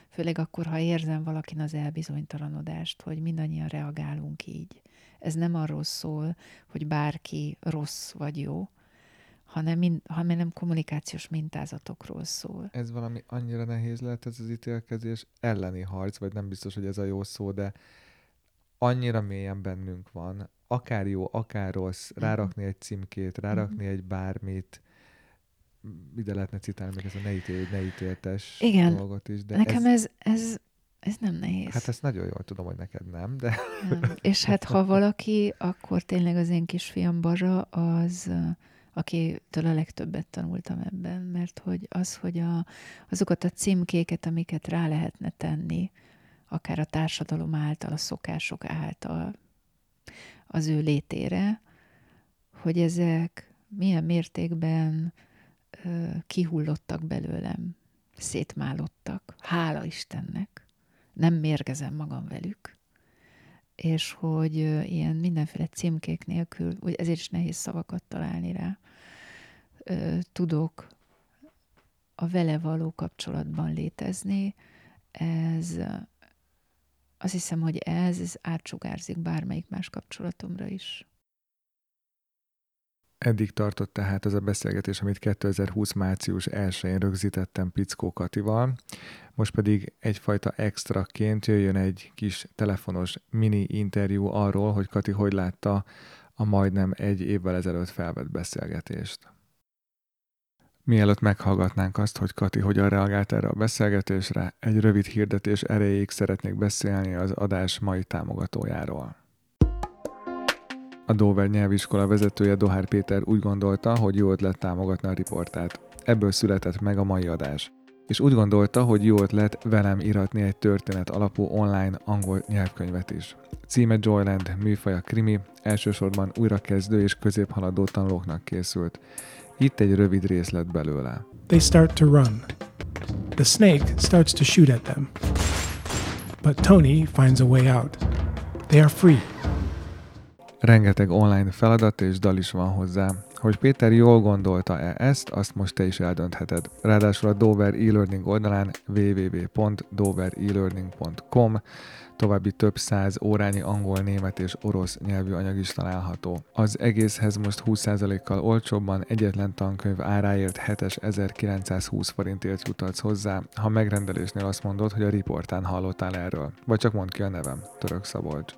Főleg akkor, ha érzem valakin az elbizonytalanodást, hogy mindannyian reagálunk így. Ez nem arról szól, hogy bárki rossz vagy jó, hanem, min, hanem kommunikációs mintázatokról szól. Ez valami annyira nehéz lehet ez az ítélkezés elleni harc, vagy nem biztos, hogy ez a jó szó, de annyira mélyen bennünk van, akár jó, akár rossz, mhm. rárakni egy címkét, rárakni uh-huh. egy bármit, ide lehetne citálni meg ez a ne ítélj, ne ítéltes Igen. dolgot is. De Nekem ez, ez, ez, ez nem nehéz. Hát ezt nagyon jól tudom, hogy neked nem, de... Nem. És hát ha valaki, akkor tényleg az én kisfiam Bazsa az, akitől a legtöbbet tanultam ebben, mert hogy az, hogy a, azokat a címkéket, amiket rá lehetne tenni, akár a társadalom által, a szokások által az ő létére, hogy ezek milyen mértékben ö, kihullottak belőlem, szétmálottak. Hála Istennek. Nem mérgezem magam velük. És hogy ilyen mindenféle címkék nélkül, hogy ezért is nehéz szavakat találni rá, tudok a vele való kapcsolatban létezni, ez azt hiszem, hogy ez, ez átsugárzik bármelyik más kapcsolatomra is. Eddig tartott tehát ez a beszélgetés, amit 2020. március 1-én rögzítettem Pickó Katival. Most pedig egyfajta extraként jöjjön egy kis telefonos mini interjú arról, hogy Kati hogy látta a majdnem egy évvel ezelőtt felvett beszélgetést. Mielőtt meghallgatnánk azt, hogy Kati hogyan reagált erre a beszélgetésre, egy rövid hirdetés erejéig szeretnék beszélni az adás mai támogatójáról. A Dover nyelviskola vezetője Dohár Péter úgy gondolta, hogy jó ötlet támogatni a riportát. Ebből született meg a mai adás. És úgy gondolta, hogy jó ötlet velem iratni egy történet alapú online angol nyelvkönyvet is. Címe Joyland, műfaja krimi, elsősorban újrakezdő és középhaladó tanulóknak készült. Itt egy rövid részlet belőle. They start to run. The snake starts to shoot at them. But Tony finds a way out. They are free. Rengeteg online feladat és dal is van hozzá. Hogy Péter jól gondolta-e ezt, azt most te is eldöntheted. Ráadásul a Dover e-learning oldalán www.doverelearning.com további több száz órányi angol, német és orosz nyelvű anyag is található. Az egészhez most 20%-kal olcsóbban egyetlen tankönyv áráért 7920 forintért jutatsz hozzá, ha megrendelésnél azt mondod, hogy a riportán hallottál erről. Vagy csak mondd ki a nevem, Török Szabolcs.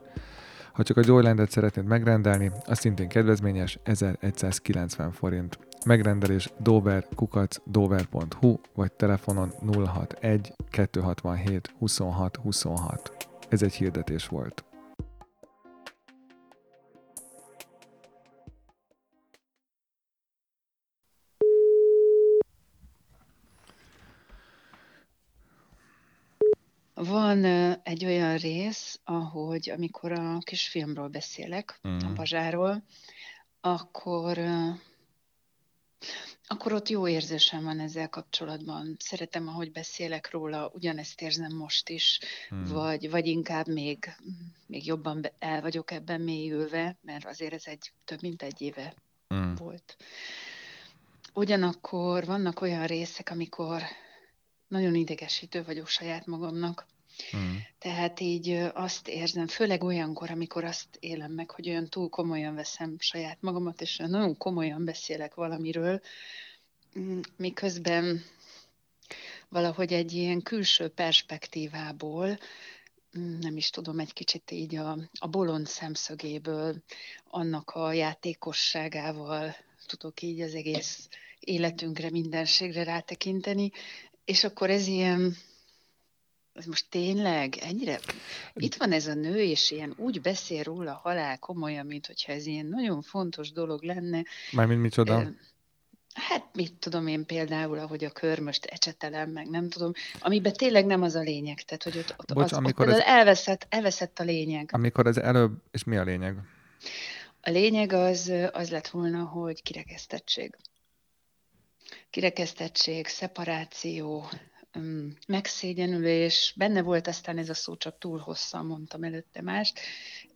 Ha csak a Joylandet szeretnéd megrendelni, az szintén kedvezményes 1190 forint. Megrendelés dover kukac dover.hu vagy telefonon 061 267 26 26. Ez egy hirdetés volt. Van egy olyan rész, ahogy amikor a kisfiamról beszélek, mm. a Bazsáról, akkor akkor ott jó érzésem van ezzel kapcsolatban. Szeretem, ahogy beszélek róla, ugyanezt érzem most is, hmm. vagy, vagy inkább még, még jobban el vagyok ebben mélyülve, mert azért ez egy több mint egy éve hmm. volt. Ugyanakkor vannak olyan részek, amikor nagyon idegesítő vagyok saját magamnak, Mm. Tehát így azt érzem, főleg olyankor, amikor azt élem meg, hogy olyan túl komolyan veszem saját magamat, és nagyon komolyan beszélek valamiről, mm, miközben valahogy egy ilyen külső perspektívából, mm, nem is tudom, egy kicsit így a, a bolond szemszögéből, annak a játékosságával tudok így az egész életünkre, mindenségre rátekinteni, és akkor ez ilyen, ez most tényleg ennyire? Itt van ez a nő, és ilyen úgy beszél róla a halál komolyan, mint hogyha ez ilyen nagyon fontos dolog lenne. Mármint micsoda? Hát mit tudom én például, ahogy a körmöst ecsetelem, meg nem tudom, amiben tényleg nem az a lényeg, tehát hogy ott, ott, Bocs, az, amikor ott ez, elveszett, elveszett a lényeg. Amikor ez előbb, és mi a lényeg? A lényeg az, az lett volna, hogy kirekesztettség. Kirekesztettség, szeparáció, megszégyenülés, benne volt aztán ez a szó, csak túl hosszan mondtam előtte mást,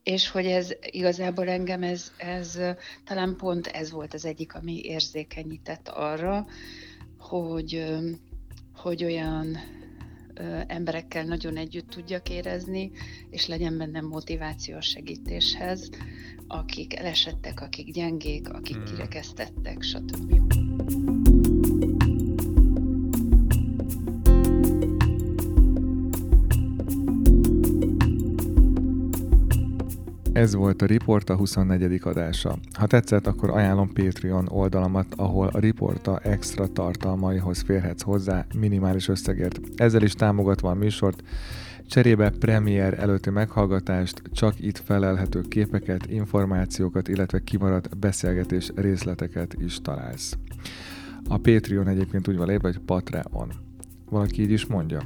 és hogy ez igazából engem, ez, ez talán pont ez volt az egyik, ami érzékenyített arra, hogy, hogy olyan emberekkel nagyon együtt tudjak érezni, és legyen bennem motivációs segítéshez, akik elesettek, akik gyengék, akik hmm. kirekesztettek, stb. Ez volt a Riporta 24. adása. Ha tetszett, akkor ajánlom Patreon oldalamat, ahol a Riporta extra tartalmaihoz férhetsz hozzá minimális összegért. Ezzel is támogatva a műsort, Cserébe premier előtti meghallgatást, csak itt felelhető képeket, információkat, illetve kimaradt beszélgetés részleteket is találsz. A Patreon egyébként úgy van lépve, hogy Patreon. Valaki így is mondja.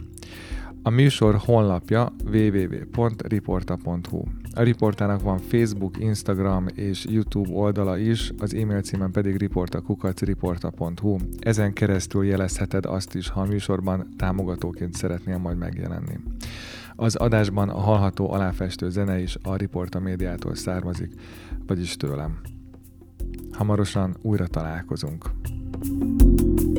A műsor honlapja www.riporta.hu. A riportának van Facebook, Instagram és YouTube oldala is, az e-mail címen pedig riportakukacriporta.hu. Ezen keresztül jelezheted azt is, ha a műsorban támogatóként szeretnél majd megjelenni. Az adásban a hallható aláfestő zene is a Riporta médiától származik, vagyis tőlem. Hamarosan újra találkozunk. thank you